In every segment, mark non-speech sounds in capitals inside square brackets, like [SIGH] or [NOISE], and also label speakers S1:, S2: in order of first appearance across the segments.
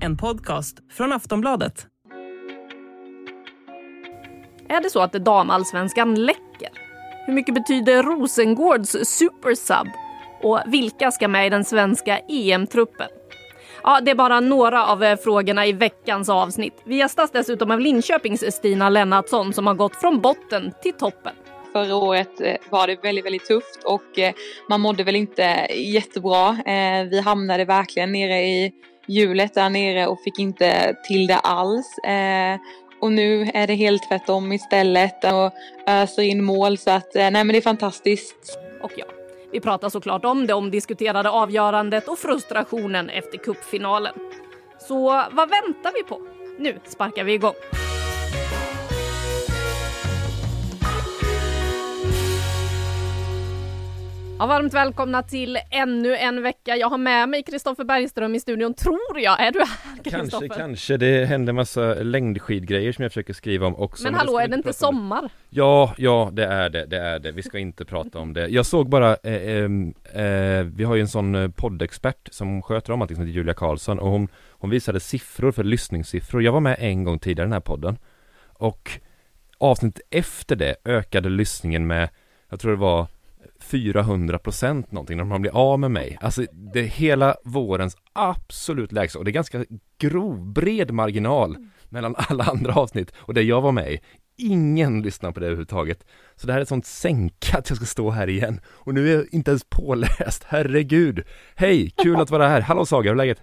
S1: En podcast från Aftonbladet.
S2: Är det så att damallsvenskan läcker? Hur mycket betyder Rosengårds supersub? Och vilka ska med i den svenska EM-truppen? Ja, det är bara några av eh, frågorna i veckans avsnitt. Vi gästas dessutom av Linköpings Stina Lennartsson som har gått från botten till toppen.
S3: Förra året eh, var det väldigt, väldigt tufft och eh, man mådde väl inte jättebra. Eh, vi hamnade verkligen nere i hjulet där nere och fick inte till det alls. Och nu är det helt tvärtom istället och öser in mål så att nej men det är fantastiskt.
S2: Och ja, vi pratar såklart om det omdiskuterade avgörandet och frustrationen efter kuppfinalen. Så vad väntar vi på? Nu sparkar vi igång. Ja, varmt välkomna till ännu en vecka. Jag har med mig Kristoffer Bergström i studion, tror jag. Är du här
S4: Kanske, kanske. Det händer massa längdskidgrejer som jag försöker skriva om också.
S2: Men, men hallå, är det inte sommar?
S4: Ja, ja, det är det, det är det. Vi ska inte prata om det. Jag såg bara, eh, eh, eh, vi har ju en sån eh, poddexpert som sköter om allting som heter Julia Karlsson och hon, hon visade siffror för lyssningssiffror. Jag var med en gång tidigare i den här podden och avsnittet efter det ökade lyssningen med, jag tror det var 400 procent någonting när man blir av med mig. Alltså det är hela vårens absolut lägsta och det är ganska grov, bred marginal mellan alla andra avsnitt och det jag var med i. Ingen lyssnar på det överhuvudtaget. Så det här är ett sånt sänka att jag ska stå här igen. Och nu är jag inte ens påläst, herregud. Hej, kul att vara här. Hallå Saga, hur är läget?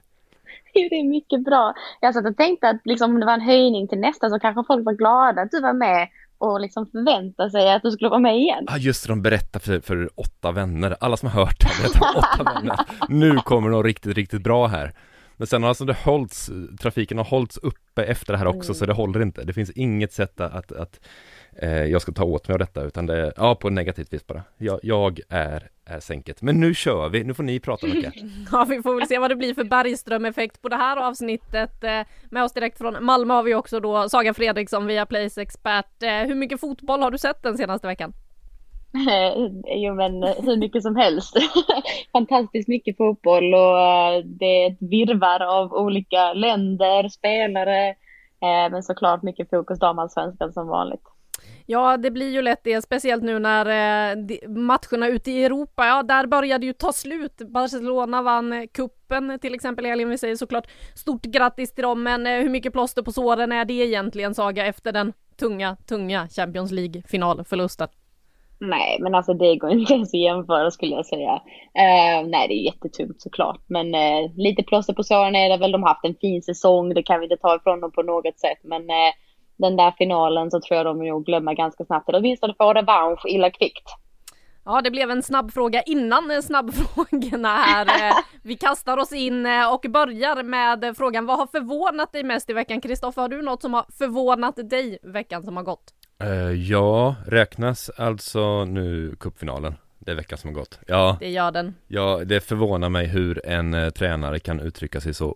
S5: Jo, det är mycket bra. Jag satt och tänkte att liksom, om det var en höjning till nästa så kanske folk var glada att du var med och liksom förvänta sig att du skulle vara med igen.
S4: Ja just det, de berättar för, för åtta vänner, alla som har hört det berättar för åtta [LAUGHS] vänner. Nu kommer något riktigt, riktigt bra här. Men sen har alltså det hållits, trafiken har hållits uppe efter det här också mm. så det håller inte. Det finns inget sätt att, att eh, jag ska ta åt mig av detta utan det, ja på negativt vis bara. Jag, jag är, är sänket. Men nu kör vi, nu får ni prata mycket. [LAUGHS]
S2: ja vi får väl se vad det blir för Bergström-effekt på det här avsnittet. Eh, med oss direkt från Malmö har vi också då Saga Fredriksson via Plays expert. Eh, hur mycket fotboll har du sett den senaste veckan? [LAUGHS]
S5: jo men hur mycket som helst. [LAUGHS] Fantastiskt mycket fotboll och eh, det är ett virvar av olika länder, spelare, men såklart mycket fokus damallsvenskan som vanligt.
S2: Ja, det blir ju lätt det, speciellt nu när eh, matcherna ute i Europa, ja, där började ju ta slut. Barcelona vann eh, kuppen till exempel i helgen. Vi säger såklart stort grattis till dem, men eh, hur mycket plåster på såren är det egentligen, Saga, efter den tunga, tunga Champions League-finalförlusten?
S5: Nej, men alltså det går inte ens att jämföra skulle jag säga. Uh, nej, det är jättetungt såklart, men uh, lite plåster på såren är det väl. De har haft en fin säsong, det kan vi inte ta ifrån dem på något sätt, men uh, den där finalen så tror jag de nog glömmer ganska snabbt. Eller åtminstone få revansch illa kvickt.
S2: Ja, det blev en snabb fråga innan snabbfrågorna här. Eh, [LAUGHS] vi kastar oss in eh, och börjar med frågan vad har förvånat dig mest i veckan? Kristoffer, har du något som har förvånat dig veckan som har gått?
S4: Uh, ja, räknas alltså nu kuppfinalen? Det är veckan som har gått. Ja,
S2: det gör den.
S4: Ja, det förvånar mig hur en uh, tränare kan uttrycka sig så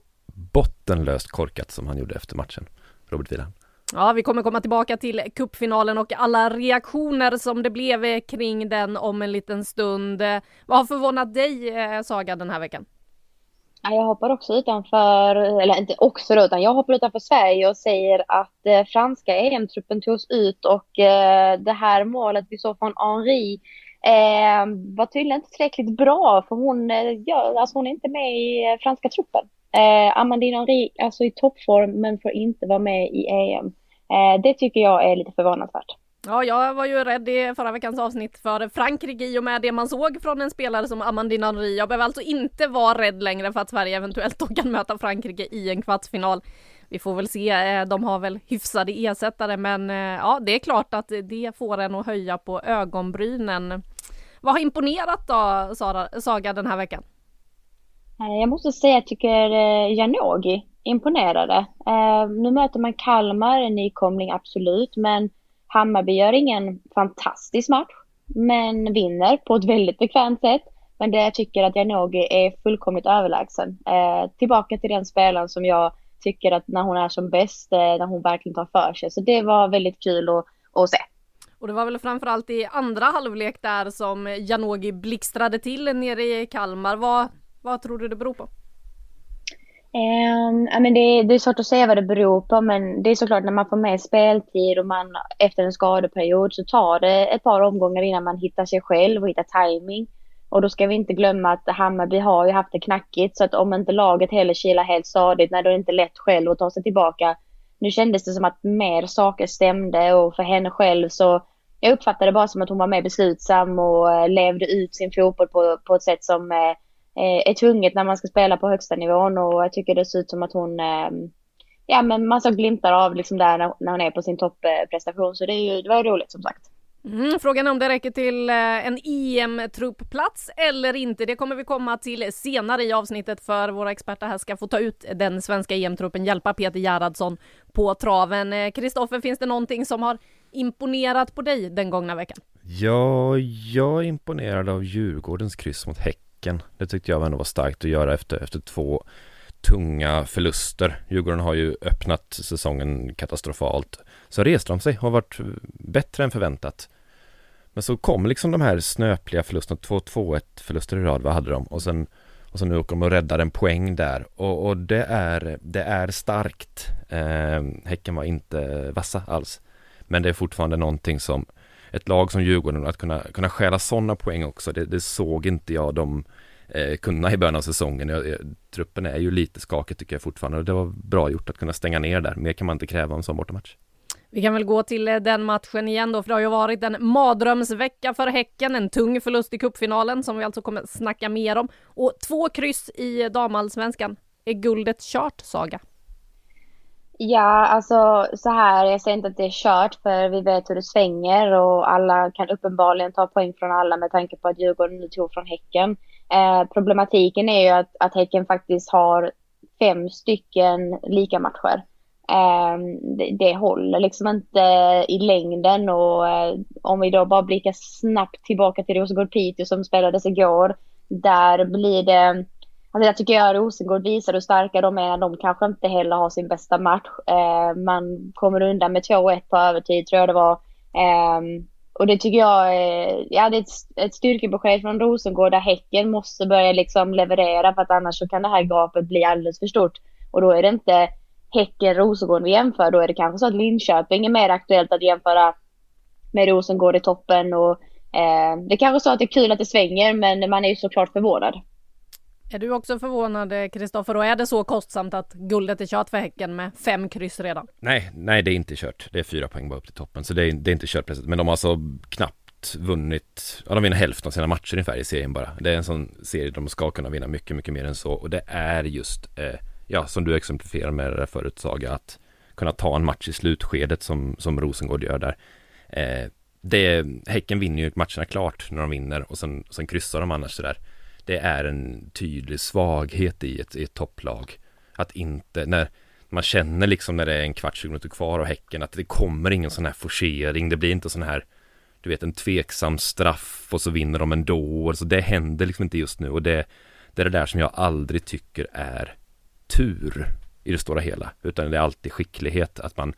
S4: bottenlöst korkat som han gjorde efter matchen. Robert Wieland.
S2: Ja, vi kommer komma tillbaka till kuppfinalen och alla reaktioner som det blev eh, kring den om en liten stund. Vad har förvånat dig, eh, Saga, den här veckan?
S5: Jag hoppar också utanför, eller inte också då, utan jag hoppar utanför Sverige och säger att eh, franska EM-truppen togs ut och eh, det här målet vi såg från Henri eh, var tydligen inte tillräckligt bra för hon, eh, alltså hon är inte med i franska truppen. Eh, Amandine Henri, alltså i toppform, men får inte vara med i EM. Eh, det tycker jag är lite förvånansvärt.
S2: Ja, jag var ju rädd i förra veckans avsnitt för Frankrike i och med det man såg från en spelare som Amandine Henri. Jag behöver alltså inte vara rädd längre för att Sverige eventuellt då kan möta Frankrike i en kvartsfinal. Vi får väl se, eh, de har väl hyfsade ersättare men eh, ja, det är klart att det får en att höja på ögonbrynen. Vad har imponerat då, Sara, Saga, den här veckan?
S5: Eh, jag måste säga att jag tycker eh, Janogy imponerade. Eh, nu möter man Kalmar, en nykomling absolut, men Hammarby gör ingen fantastisk match, men vinner på ett väldigt bekvämt sätt. Men det jag tycker att Janogy är fullkomligt överlägsen. tillbaka till den spelaren som jag tycker att när hon är som bäst, när hon verkligen tar för sig. Så det var väldigt kul att, att se.
S2: Och det var väl framförallt i andra halvlek där som Janogy blixtrade till nere i Kalmar. Vad, vad tror du det beror på?
S5: Ehm, um, I mean, det, det, är svårt att säga vad det beror på men det är såklart när man får mer speltid och man efter en skadeperiod så tar det ett par omgångar innan man hittar sig själv och hittar timing. Och då ska vi inte glömma att Hammarby har ju haft det knackigt så att om inte laget heller kilar helt stadigt, när då är det inte lätt själv att ta sig tillbaka. Nu kändes det som att mer saker stämde och för henne själv så jag uppfattade det bara som att hon var mer beslutsam och eh, levde ut sin fotboll på, på ett sätt som eh, är tvunget när man ska spela på högsta nivån och jag tycker det ser ut som att hon eh, Ja men man såg glimtar av liksom där när, hon är på sin topprestation så det, är ju, det var roligt som sagt.
S2: Mm, frågan är om det räcker till eh, en EM-truppplats eller inte. Det kommer vi komma till senare i avsnittet för våra experter här ska få ta ut den svenska EM-truppen, hjälpa Peter Gerhardsson på traven. Eh, Kristoffer, finns det någonting som har imponerat på dig den gångna veckan?
S4: Ja, jag är imponerad av Djurgårdens kryss mot Häcken. Det tyckte jag ändå var starkt att göra efter, efter två tunga förluster. Djurgården har ju öppnat säsongen katastrofalt. Så reste de sig, har varit bättre än förväntat. Men så kom liksom de här snöpliga förlusterna, 2-2-1 förluster i rad, vad hade de? Och sen, och sen nu åker de och räddar en poäng där. Och, och det, är, det är starkt. Eh, häcken var inte vassa alls. Men det är fortfarande någonting som ett lag som Djurgården, att kunna, kunna stjäla sådana poäng också, det, det såg inte jag de eh, kunna i början av säsongen. Jag, jag, truppen är ju lite skakig tycker jag fortfarande och det var bra gjort att kunna stänga ner där. Mer kan man inte kräva av en sån bortamatch.
S2: Vi kan väl gå till eh, den matchen igen då, för det har ju varit en mardrömsvecka för Häcken. En tung förlust i cupfinalen som vi alltså kommer snacka mer om. Och två kryss i eh, damallsvenskan. Är guldet kört, Saga?
S5: Ja, alltså så här, jag säger inte att det är kört för vi vet hur det svänger och alla kan uppenbarligen ta poäng från alla med tanke på att Djurgården nu tog från Häcken. Eh, problematiken är ju att, att Häcken faktiskt har fem stycken lika matcher. Eh, det, det, håller liksom inte i längden och eh, om vi då bara blickar snabbt tillbaka till Rosengård Piteå som spelades igår. Där blir det Alltså jag tycker att Rosengård visar hur starka de är. De kanske inte heller har sin bästa match. Eh, man kommer undan med 2-1 på övertid tror jag det var. Eh, och det tycker jag är, ja, det är ett, ett styrkebesked från Rosengård där Häcken måste börja liksom leverera för att annars så kan det här gapet bli alldeles för stort. Och då är det inte Häcken-Rosengård vi jämför, då är det kanske så att Linköping är mer aktuellt att jämföra med Rosengård i toppen och eh, det är kanske så att det är kul att det svänger men man är ju såklart förvånad.
S2: Är du också förvånad eh, Kristoffer och är det så kostsamt att guldet är kört för Häcken med fem kryss redan?
S4: Nej, nej det är inte kört. Det är fyra poäng bara upp till toppen så det är, det är inte kört precis. Men de har alltså knappt vunnit, ja de vinner hälften av sina matcher ungefär i serien bara. Det är en sån serie de ska kunna vinna mycket, mycket mer än så och det är just, eh, ja som du exemplifierar med det där förut Saga, att kunna ta en match i slutskedet som, som Rosengård gör där. Eh, det, häcken vinner ju matcherna klart när de vinner och sen, sen kryssar de annars sådär det är en tydlig svaghet i ett, i ett topplag. Att inte, när man känner liksom när det är en kvart, 20 minuter kvar av Häcken att det kommer ingen sån här forcering. Det blir inte sån här, du vet en tveksam straff och så vinner de ändå. Så det händer liksom inte just nu och det, det är det där som jag aldrig tycker är tur i det stora hela. Utan det är alltid skicklighet att man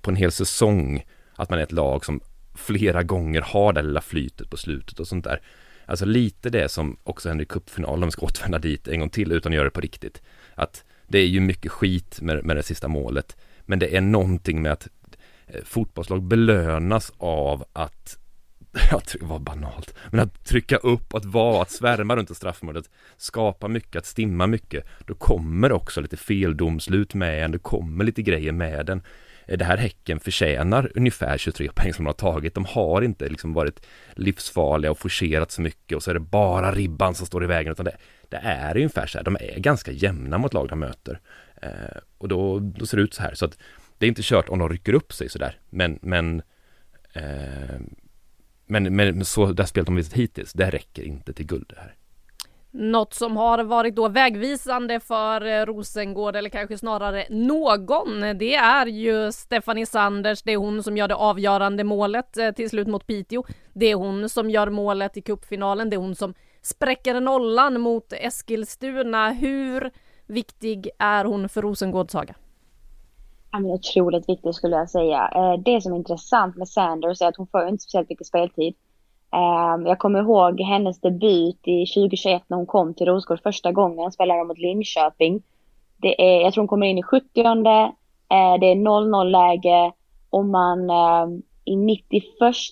S4: på en hel säsong att man är ett lag som flera gånger har det lilla flytet på slutet och sånt där. Alltså lite det som också händer i cupfinalen, om vi ska återvända dit en gång till utan att göra det på riktigt. Att det är ju mycket skit med, med det sista målet, men det är någonting med att eh, fotbollslag belönas av att [LAUGHS] jag tror det var banalt, men att trycka upp, att vara, att svärma runt i straffområdet, skapa mycket, att stimma mycket, då kommer också lite feldomslut med en, det kommer lite grejer med den. Eh, det här Häcken förtjänar ungefär 23 poäng som de har tagit. De har inte liksom varit livsfarliga och forcerat så mycket och så är det bara ribban som står i vägen utan det, det är ungefär så här. De är ganska jämna mot lag de möter. Eh, och då, då ser det ut så här så att det är inte kört om de rycker upp sig sådär men men eh, men, men så det spelet de visat hittills, det räcker inte till guld det här.
S2: Något som har varit då vägvisande för eh, Rosengård eller kanske snarare någon. Det är ju Stephanie Sanders. Det är hon som gör det avgörande målet eh, till slut mot Piteå. Det är hon som gör målet i cupfinalen. Det är hon som spräcker nollan mot Eskilstuna. Hur viktig är hon för Rosengård Saga?
S5: Ja, men otroligt viktig, skulle jag säga. Eh, det som är intressant med Sanders är att hon får inte speciellt mycket speltid. Ehm, jag kommer ihåg hennes debut i 2021 när hon kom till Rosgård första gången, spelade mot Linköping. Det är, jag tror hon kommer in i 70 eh, det är 0-0 läge och man ehm, i 91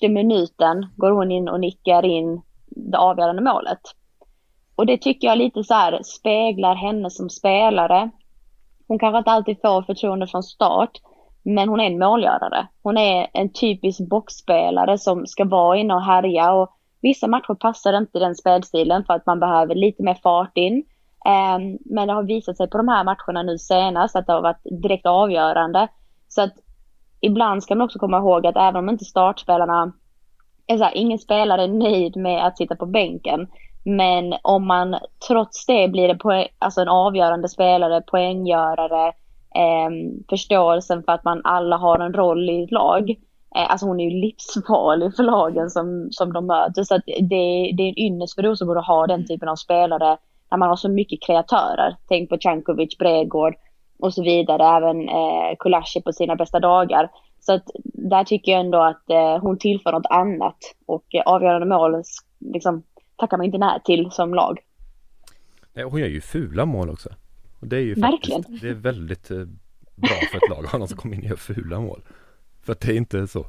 S5: minuten går hon in och nickar in det avgörande målet. Och det tycker jag lite så här speglar henne som spelare. Hon kanske inte alltid får förtroende från start, men hon är en målgörare. Hon är en typisk boxspelare som ska vara inne och härja och vissa matcher passar inte den spelstilen för att man behöver lite mer fart in. Ehm, men det har visat sig på de här matcherna nu senast att det har varit direkt avgörande. Så att ibland ska man också komma ihåg att även om inte startspelarna är så här, ingen spelare är nöjd med att sitta på bänken. Men om man trots det blir det poäng, alltså en avgörande spelare, poänggörare, eh, förståelsen för att man alla har en roll i ett lag. Eh, alltså hon är ju livsfarlig för lagen som, som de möter. Så att det, det är en ynnest för Rosengård att ha den typen av spelare när man har så mycket kreatörer. Tänk på Cankovic, Bredgård och så vidare. Även eh, Kulashi på sina bästa dagar. Så att där tycker jag ändå att eh, hon tillför något annat. Och eh, avgörande mål liksom, tackar man inte nej till som lag.
S4: hon gör ju fula mål också. Och det är ju
S5: Verkligen.
S4: Faktiskt, det är väldigt eh, bra för ett lag att ha någon som kommer in och gör fula mål. För att det är inte så.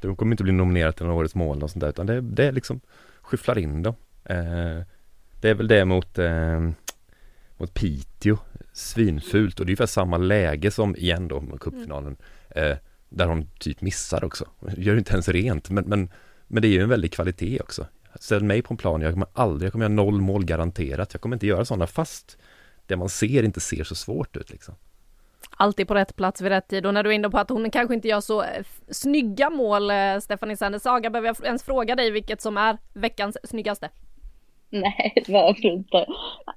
S4: De kommer inte bli nominerade till årets mål och sånt där, utan det, det är liksom skyfflar in dem. Eh, det är väl det mot, eh, mot Piteå, svinfult och det är ungefär samma läge som igen då med cupfinalen. Eh, där hon typ missar också. Gör inte ens rent, men, men, men det är ju en väldig kvalitet också. Ställ mig på en plan, jag kommer aldrig, jag kommer göra noll mål garanterat. Jag kommer inte göra sådana fast det man ser inte ser så svårt ut liksom.
S2: Alltid på rätt plats vid rätt tid och när du är inne på att hon kanske inte gör så eh, snygga mål, eh, Stephanie Sanders Saga, behöver jag ens fråga dig vilket som är veckans snyggaste?
S5: Nej, det var inte.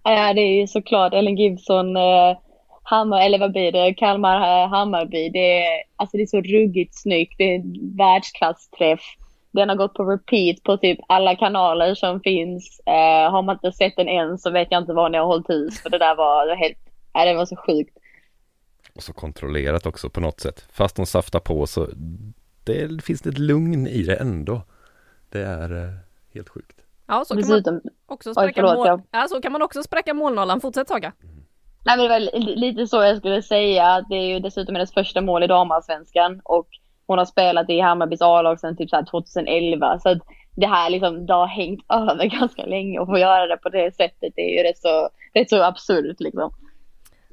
S5: Ja, det är ju såklart Ellen Gibson, eh, Hammar, eller vad blir det, Kalmar Hammarby. Det är, alltså det är så ruggigt snyggt. Det är en världsklassträff. Den har gått på repeat på typ alla kanaler som finns. Eh, har man inte sett den än så vet jag inte var ni har hållit hus. För det där var helt, ja, det var så sjukt.
S4: Och så kontrollerat också på något sätt. Fast de saftar på så det finns ett lugn i det ändå. Det är eh, helt sjukt.
S2: Ja, så kan man också spräcka, Oj, mål... ja, så kan man också spräcka målnollan. Fortsätt Saga.
S5: Nej men det var lite så jag skulle säga. Det är ju dessutom hennes första mål i damallsvenskan och hon har spelat i Hammarbys A-lag sedan typ så 2011. Så att det här liksom, det har hängt [LAUGHS] över ganska länge och få göra det på det sättet det är ju rätt så, rätt så absurt liksom.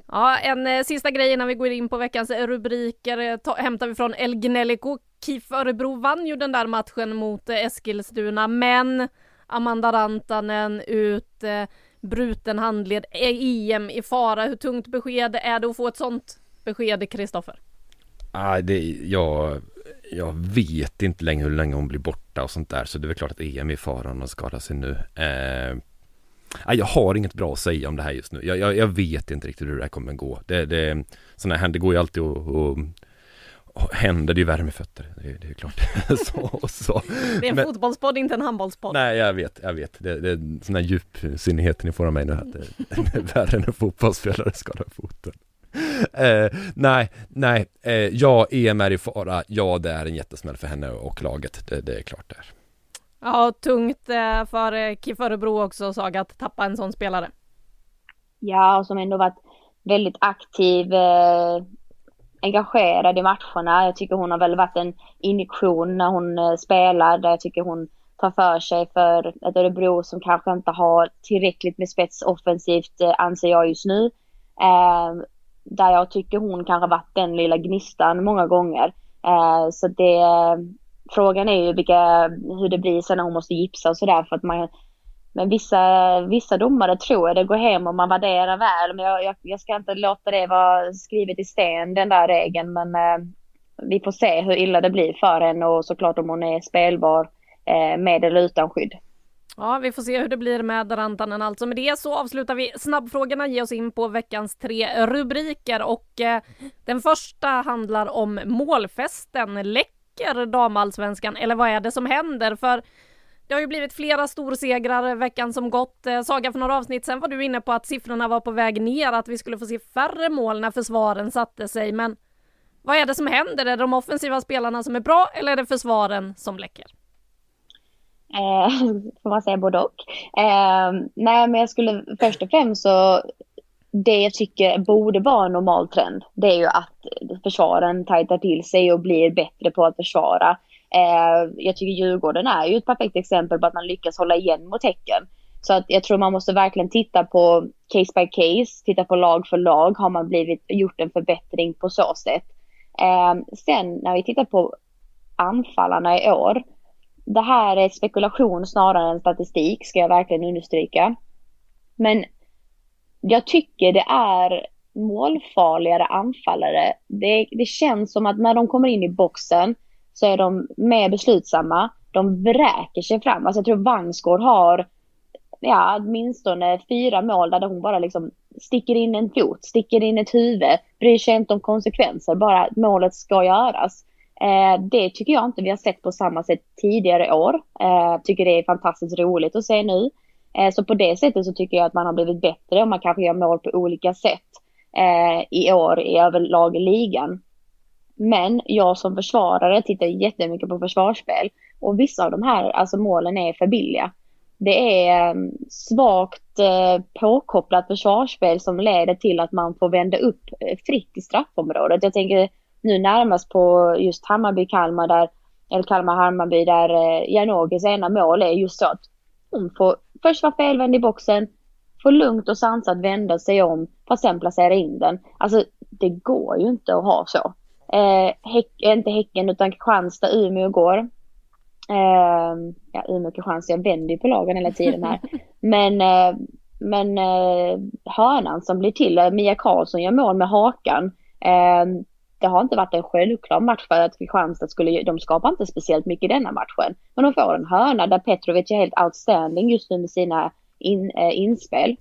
S2: Ja, en eh, sista grej innan vi går in på veckans rubriker eh, ta, hämtar vi från El Gnelico. KIF Örebro vann ju den där matchen mot eh, Eskilstuna, men Amanda Rantanen ut, eh, bruten handled, eh, EM i fara. Hur tungt besked är det att få ett sånt besked, Kristoffer?
S4: Ah, det, jag, jag vet inte längre hur länge hon blir borta och sånt där, så det är väl klart att EM är i fara om hon skadar sig nu. Eh, jag har inget bra att säga om det här just nu. Jag, jag, jag vet inte riktigt hur det här kommer att gå. Det, det, sådana här, det går ju alltid att, att händer, det är ju värmefötter, det är, det är klart. [LAUGHS] så, så.
S2: Det är en Men, fotbollspodd, inte en handbollspodd.
S4: Nej, jag vet, jag vet. Det, det är sån här djupsinnighet ni får av mig nu, att det, det är [LAUGHS] värre när fotbollsspelare skadar foten. [LAUGHS] Eh, nej, nej, eh, ja, EM är i fara, ja det är en jättesmäll för henne och laget, det, det är klart det är.
S2: Ja, tungt eh, för eh, KIF Örebro också, Saga, att tappa en sån spelare.
S5: Ja, och som ändå varit väldigt aktiv eh, engagerad i matcherna. Jag tycker hon har väl varit en injektion när hon eh, spelar. Där jag tycker hon tar för sig för ett Örebro som kanske inte har tillräckligt med spets offensivt eh, anser jag just nu. Eh, där jag tycker hon kanske varit den lilla gnistan många gånger. Eh, så det, frågan är ju vilka, hur det blir sen när hon måste gipsa och sådär för att man men vissa, vissa domare tror jag det går hem och man värderar väl. Men jag, jag, jag ska inte låta det vara skrivet i sten den där regeln. Men eh, vi får se hur illa det blir för henne och såklart om hon är spelbar eh, med eller utan skydd.
S2: Ja, vi får se hur det blir med Rantanen alltså. Med det så avslutar vi snabbfrågorna, ge oss in på veckans tre rubriker och eh, den första handlar om målfesten. Läcker damallsvenskan eller vad är det som händer? För det har ju blivit flera storsegrar veckan som gått. Eh, Saga, för några avsnitt sen var du inne på att siffrorna var på väg ner, att vi skulle få se färre mål när försvaren satte sig, men Vad är det som händer? Är det de offensiva spelarna som är bra eller är det försvaren som läcker?
S5: Eh, [LAUGHS] får man säga både och. Eh, nej, men jag skulle först och främst så det jag tycker borde vara en normal trend, det är ju att försvaren tajtar till sig och blir bättre på att försvara. Eh, jag tycker Djurgården är ju ett perfekt exempel på att man lyckas hålla igen mot Häcken. Så att jag tror man måste verkligen titta på case by case, titta på lag för lag. Har man blivit, gjort en förbättring på så sätt? Eh, sen när vi tittar på anfallarna i år. Det här är spekulation snarare än statistik, ska jag verkligen understryka. Men jag tycker det är målfarligare anfallare. Det, det känns som att när de kommer in i boxen så är de mer beslutsamma. De vräker sig fram. Alltså jag tror Vangsgård har ja, åtminstone fyra mål där hon bara liksom sticker in en fot, sticker in ett huvud, bryr sig inte om konsekvenser, bara målet ska göras. Eh, det tycker jag inte vi har sett på samma sätt tidigare år. Eh, tycker det är fantastiskt roligt att se nu. Eh, så på det sättet så tycker jag att man har blivit bättre och man kanske gör mål på olika sätt eh, i år i överlag i ligan. Men jag som försvarare tittar jättemycket på försvarsspel och vissa av de här alltså målen är för billiga. Det är ehm, svagt eh, påkopplat försvarsspel som leder till att man får vända upp eh, fritt i straffområdet. Jag tänker nu närmast på just Hammarby-Kalmar där, eller Kalmar-Hammarby där Janogis ena mål är just så att hon får först vara felvänd i boxen, få lugnt och sansat vända sig om för att sen placera in den. Alltså det går ju inte att ha så. Eh, häck, inte Häcken utan Kristianstad, Umeå går. Eh, ja, Umeå Kristianstad, jag vänder ju på lagen hela tiden här. [LAUGHS] Men, eh, men eh, hörnan som blir till, eh, Mia Karlsson gör mål med hakan. Eh, det har inte varit en självklar match för att Kristianstad skulle, de skapar inte speciellt mycket i denna matchen. Men de får en hörna där Petrovic är helt outstanding just nu med sina in, äh, inspel.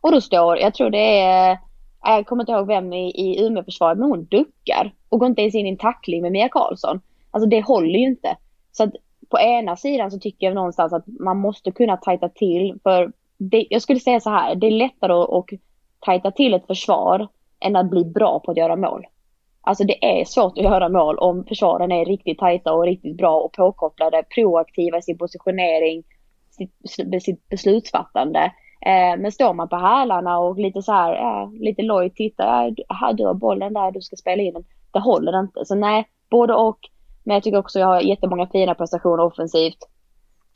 S5: Och då står, jag tror det är, jag kommer inte ihåg vem i, i Umeåförsvaret, men hon duckar och går inte ens in i en tackling med Mia Karlsson. Alltså det håller ju inte. Så att på ena sidan så tycker jag någonstans att man måste kunna tajta till, för det, jag skulle säga så här, det är lättare att, att tajta till ett försvar än att bli bra på att göra mål. Alltså det är svårt att göra mål om försvaren är riktigt tajta och riktigt bra och påkopplade, proaktiva i sin positionering, sitt, sitt beslutsfattande. Eh, men står man på hälarna och lite så här, eh, lite lojt tittar, eh, du har bollen där, du ska spela in den. Det håller det inte. Så nej, både och. Men jag tycker också jag har jättemånga fina prestationer offensivt.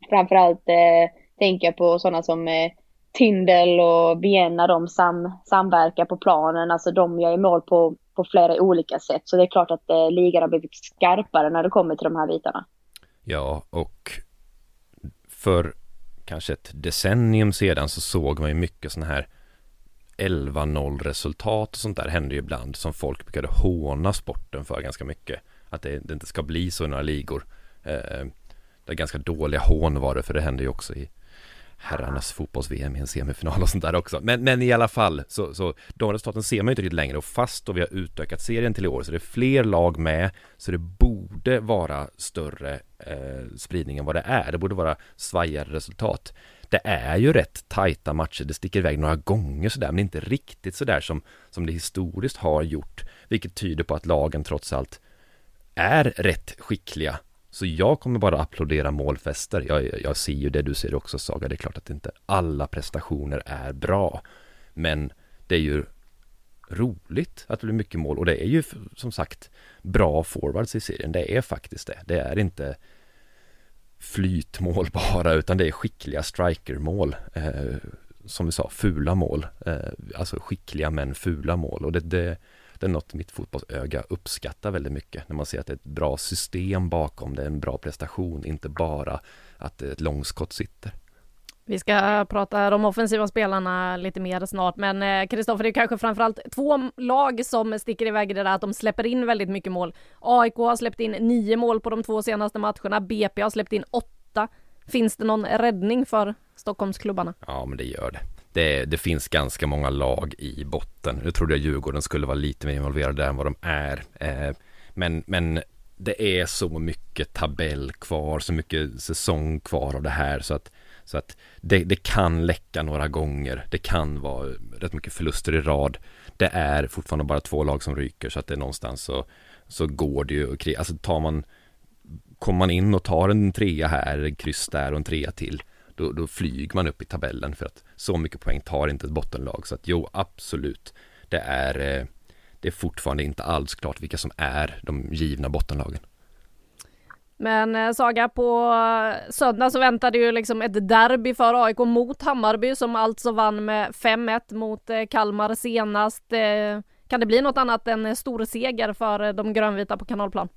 S5: Framförallt eh, tänker jag på sådana som eh, Tindel och Vienna, de sam, samverkar på planen. Alltså de gör ju mål på på flera olika sätt. Så det är klart att eh, ligan har blivit skarpare när det kommer till de här bitarna.
S4: Ja, och för kanske ett decennium sedan så såg man ju mycket sådana här 11-0 resultat och sånt där hände ju ibland som folk brukade håna sporten för ganska mycket. Att det, det inte ska bli så i några ligor. Eh, det är ganska dåliga hån var det för det hände ju också i herrarnas fotbolls-VM i en semifinal och sånt där också. Men, men i alla fall, så, så de resultaten ser man ju inte riktigt längre och fast då vi har utökat serien till i år så det är fler lag med så det borde vara större eh, spridning än vad det är. Det borde vara svajigare resultat. Det är ju rätt tajta matcher, det sticker iväg några gånger sådär men inte riktigt sådär som, som det historiskt har gjort. Vilket tyder på att lagen trots allt är rätt skickliga så jag kommer bara applådera målfester. Jag, jag ser ju det du ser också Saga. Det är klart att inte alla prestationer är bra. Men det är ju roligt att det blir mycket mål och det är ju som sagt bra forwards i serien. Det är faktiskt det. Det är inte flytmål [LAUGHS] bara utan det är skickliga strikermål. Eh, som vi sa, fula mål. Eh, alltså skickliga men fula mål och det, det det är något mitt fotbollsöga uppskattar väldigt mycket när man ser att det är ett bra system bakom det, är en bra prestation, inte bara att ett långskott sitter.
S2: Vi ska prata de offensiva spelarna lite mer snart, men Kristoffer, det är kanske framförallt två lag som sticker iväg i det där att de släpper in väldigt mycket mål. AIK har släppt in nio mål på de två senaste matcherna, BP har släppt in åtta. Finns det någon räddning för Stockholmsklubbarna?
S4: Ja, men det gör det det, det, finns ganska många lag i botten. Nu trodde jag Djurgården skulle vara lite mer involverade där än vad de är. Eh, men, men det är så mycket tabell kvar, så mycket säsong kvar av det här så att Så att det, det kan läcka några gånger. Det kan vara rätt mycket förluster i rad. Det är fortfarande bara två lag som ryker så att det är någonstans så, så går det ju. Alltså tar man Kommer man in och tar en trea här, en kryss där och en trea till då, då flyger man upp i tabellen för att så mycket poäng tar inte ett bottenlag. Så att jo, absolut. Det är, eh, det är fortfarande inte alls klart vilka som är de givna bottenlagen.
S2: Men eh, Saga, på söndag så väntade ju liksom ett derby för AIK mot Hammarby som alltså vann med 5-1 mot eh, Kalmar senast. Kan det bli något annat än stor seger för de grönvita på kanalplan?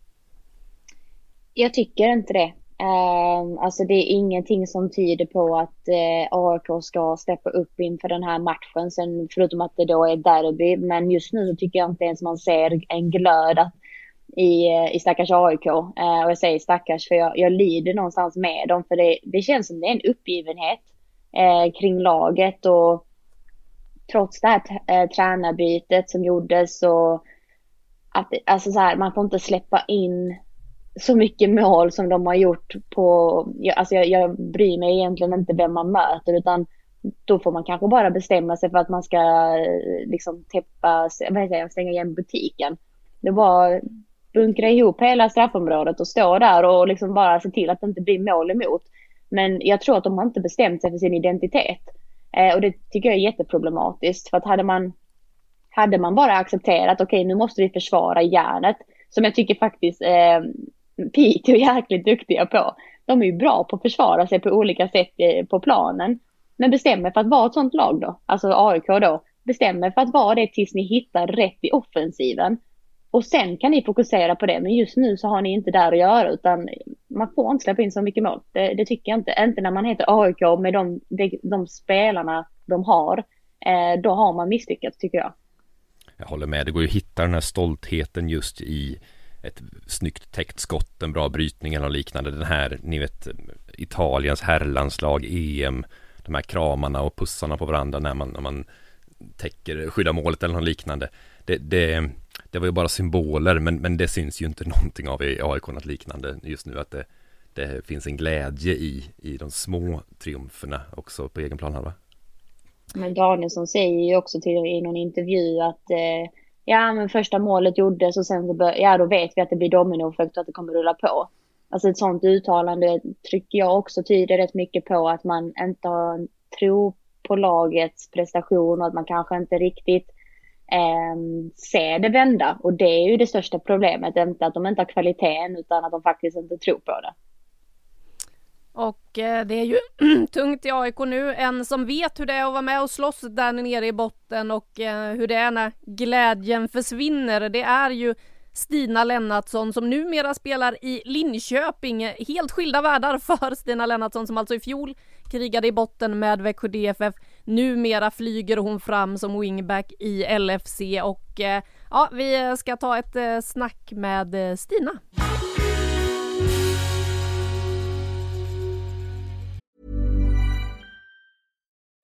S5: Jag tycker inte det. Uh, alltså det är ingenting som tyder på att eh, uh, AIK ska steppa upp inför den här matchen. Sen förutom att det då är derby. Men just nu så tycker jag inte ens man ser en glöd i, eh, i stackars AIK. Uh, eh, och jag säger stackars för jag, jag lider någonstans med dem. För det, det känns som det är en uppgivenhet uh, kring laget. Och trots det här uh, tränarbytet som gjordes så att alltså så här, man får inte släppa in så mycket mål som de har gjort på, alltså jag, jag bryr mig egentligen inte vem man möter utan då får man kanske bara bestämma sig för att man ska eh, liksom täppa, vad heter det, stänga igen butiken. Det var bunkra ihop hela straffområdet och stå där och liksom bara se till att det inte blir mål emot. Men jag tror att de har inte bestämt sig för sin identitet. Eh, och det tycker jag är jätteproblematiskt. För att hade man, hade man bara accepterat, okej okay, nu måste vi försvara järnet. Som jag tycker faktiskt eh, Piteå är jäkligt duktiga på. De är ju bra på att försvara sig på olika sätt eh, på planen. Men bestämmer för att vara ett sånt lag då, alltså AIK då, bestämmer för att vara det tills ni hittar rätt i offensiven. Och sen kan ni fokusera på det, men just nu så har ni inte där att göra utan man får inte släppa in så mycket mål. Det, det tycker jag inte. Inte när man heter AIK med de, de, de spelarna de har. Eh, då har man misslyckats tycker jag.
S4: Jag håller med, det går ju att hitta den här stoltheten just i ett snyggt täckt skott, en bra brytning eller liknande. Den här, ni vet, Italiens herrlandslag, EM, de här kramarna och pussarna på varandra när man, när man täcker, skyddar målet eller något liknande. Det, det, det var ju bara symboler, men, men det syns ju inte [LAUGHS] någonting av i AIK något liknande just nu, att det, det finns en glädje i, i de små triumferna också på egen planhalva.
S5: Men Danielsson säger ju också till i någon intervju att eh, ja men första målet gjordes och sen så bör, ja då vet vi att det blir dominoeffekt och att det kommer rulla på. Alltså ett sånt uttalande tycker jag också tyder rätt mycket på att man inte har tro på lagets prestation och att man kanske inte riktigt eh, ser det vända. Och det är ju det största problemet, inte att de inte har kvaliteten utan att de faktiskt inte tror på det.
S2: Och eh, det är ju [CLEARS THROAT] tungt i AIK nu. En som vet hur det är att vara med och slåss där nere i botten och eh, hur det är när glädjen försvinner. Det är ju Stina Lennartsson som numera spelar i Linköping. Helt skilda världar [LAUGHS] för Stina Lennartsson som alltså i fjol krigade i botten med Växjö DFF. Numera flyger hon fram som wingback i LFC och eh, ja, vi ska ta ett eh, snack med eh, Stina.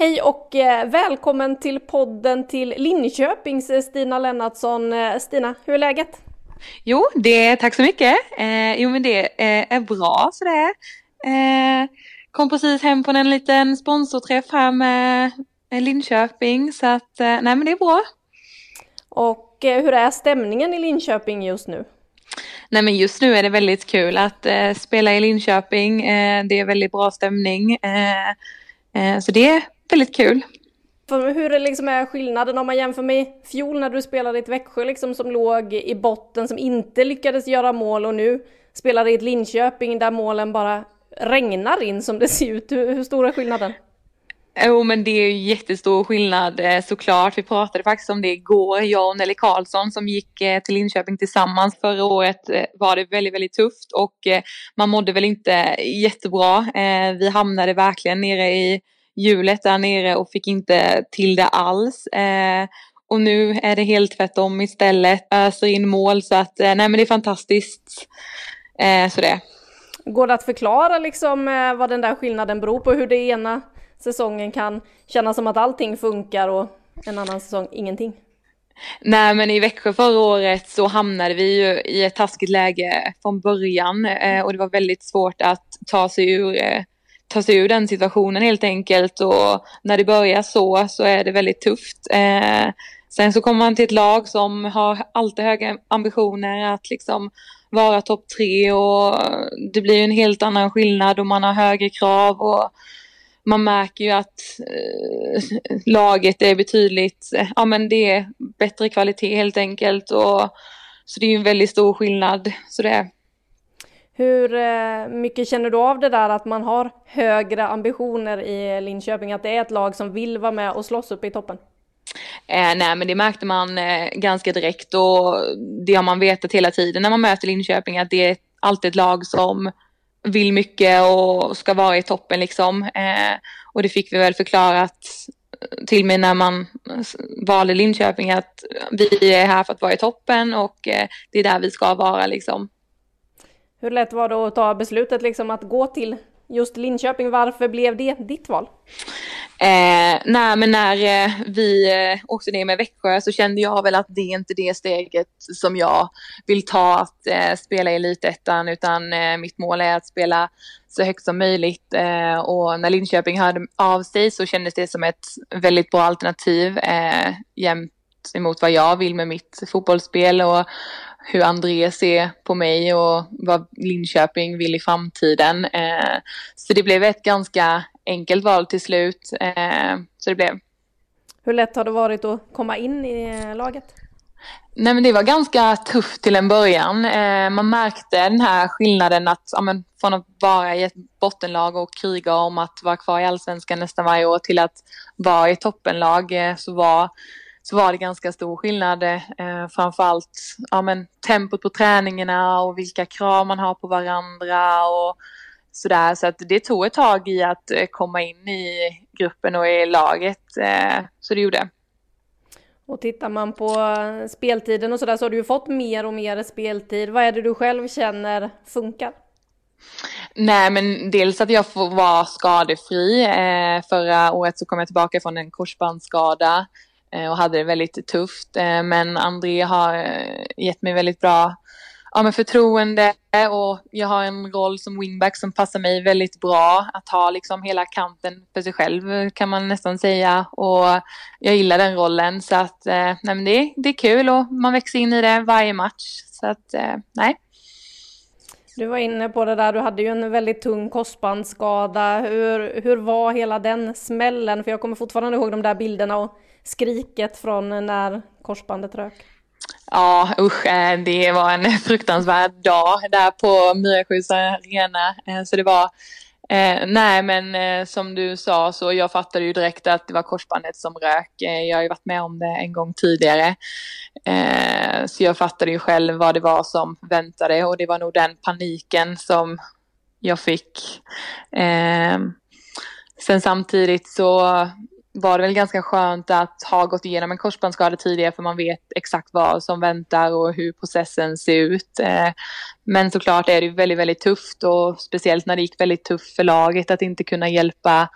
S2: Hej och eh, välkommen till podden till Linköpings eh, Stina Lennartsson. Eh, Stina, hur är läget?
S3: Jo, det, tack så mycket. Eh, jo men det eh, är bra så det är. Eh, kom precis hem från en liten sponsorträff här med Linköping så att nej men det är bra.
S2: Och hur är stämningen i Linköping just nu?
S3: Nej men just nu är det väldigt kul att spela i Linköping. Det är väldigt bra stämning. Så det väldigt kul.
S2: Hur är, liksom är skillnaden om man jämför med fjol när du spelade i ett Växjö liksom, som låg i botten, som inte lyckades göra mål och nu spelar i ett Linköping där målen bara regnar in som det ser ut. Hur, hur stor är skillnaden?
S3: Jo men det är ju jättestor skillnad eh, såklart. Vi pratade faktiskt om det igår, jag och Nelly Karlsson som gick eh, till Linköping tillsammans. Förra året eh, var det väldigt, väldigt tufft och man mådde väl inte jättebra. Vi hamnade verkligen nere i hjulet där nere och fick inte till det alls. Och nu är det helt tvärtom istället. Öser in mål så att nej men det är fantastiskt. Så det.
S2: Går det att förklara liksom vad den där skillnaden beror på? Hur det ena säsongen kan kännas som att allting funkar och en annan säsong ingenting?
S3: Nej men i Växjö förra året så hamnade vi ju i ett taskigt läge från början eh, och det var väldigt svårt att ta sig ur eh, ta sig ur den situationen helt enkelt och när det börjar så så är det väldigt tufft. Eh, sen så kommer man till ett lag som har alltid höga ambitioner att liksom vara topp tre och det blir en helt annan skillnad och man har högre krav och man märker ju att eh, laget är betydligt, eh, ja men det är bättre kvalitet helt enkelt och så det är ju en väldigt stor skillnad. Så det
S2: hur eh, mycket känner du av det där att man har högre ambitioner i Linköping, att det är ett lag som vill vara med och slåss uppe i toppen?
S3: Eh, nej men det märkte man eh, ganska direkt och det har man vetat hela tiden när man möter Linköping att det är alltid ett lag som vill mycket och ska vara i toppen liksom. Eh, och det fick vi väl förklarat eh, till mig när man valde Linköping att vi är här för att vara i toppen och eh, det är där vi ska vara liksom.
S2: Hur lätt var det att ta beslutet liksom att gå till just Linköping? Varför blev det ditt val?
S3: Eh, nej men när eh, vi eh, åkte ner med Växjö så kände jag väl att det är inte det steget som jag vill ta att eh, spela i elitettan utan eh, mitt mål är att spela så högt som möjligt eh, och när Linköping hörde av sig så kändes det som ett väldigt bra alternativ eh, jämt emot vad jag vill med mitt fotbollsspel och hur André ser på mig och vad Linköping vill i framtiden. Eh, så det blev ett ganska enkelt val till slut. Eh, så det blev.
S2: Hur lätt har det varit att komma in i laget?
S3: Nej men det var ganska tufft till en början. Eh, man märkte den här skillnaden att ja, men, från att vara i ett bottenlag och kriga om att vara kvar i allsvenskan nästan varje år till att vara i toppenlag så var så var det ganska stor skillnad. Eh, framförallt ja, men, tempot på träningarna och vilka krav man har på varandra och sådär. Så att det tog ett tag i att eh, komma in i gruppen och i laget. Eh, så det gjorde.
S2: Och tittar man på speltiden och sådär så har du ju fått mer och mer speltid. Vad är det du själv känner funkar?
S3: Nej men dels att jag får vara skadefri. Eh, förra året så kom jag tillbaka från en korsbandsskada Eh, och hade det väldigt tufft. Eh, men André har eh, gett mig väldigt bra ja, men förtroende och jag har en roll som wingback som passar mig väldigt bra. Att ha liksom hela kanten för sig själv kan man nästan säga. Och jag gillar den rollen så att nej, men det, det är kul och man växer in i det varje match. Så att nej.
S2: Du var inne på det där, du hade ju en väldigt tung korsbandsskada. Hur, hur var hela den smällen? För jag kommer fortfarande ihåg de där bilderna och skriket från när korsbandet rök?
S3: Ja usch, eh, det var en fruktansvärd dag där på Myresjös arena. Eh, så det var, eh, nej men som du sa så jag fattade ju direkt att det var korsbandet som rök. Jag har ju varit med om det en gång tidigare. Så jag fattade ju själv vad det var som väntade och det var nog den paniken som jag fick. sen samtidigt så var det väl ganska skönt att ha gått igenom en korsbandsskada tidigare för man vet exakt vad som väntar och hur processen ser ut. Eh, men såklart är det väldigt, väldigt tufft och speciellt när det gick väldigt tufft för laget att inte kunna hjälpa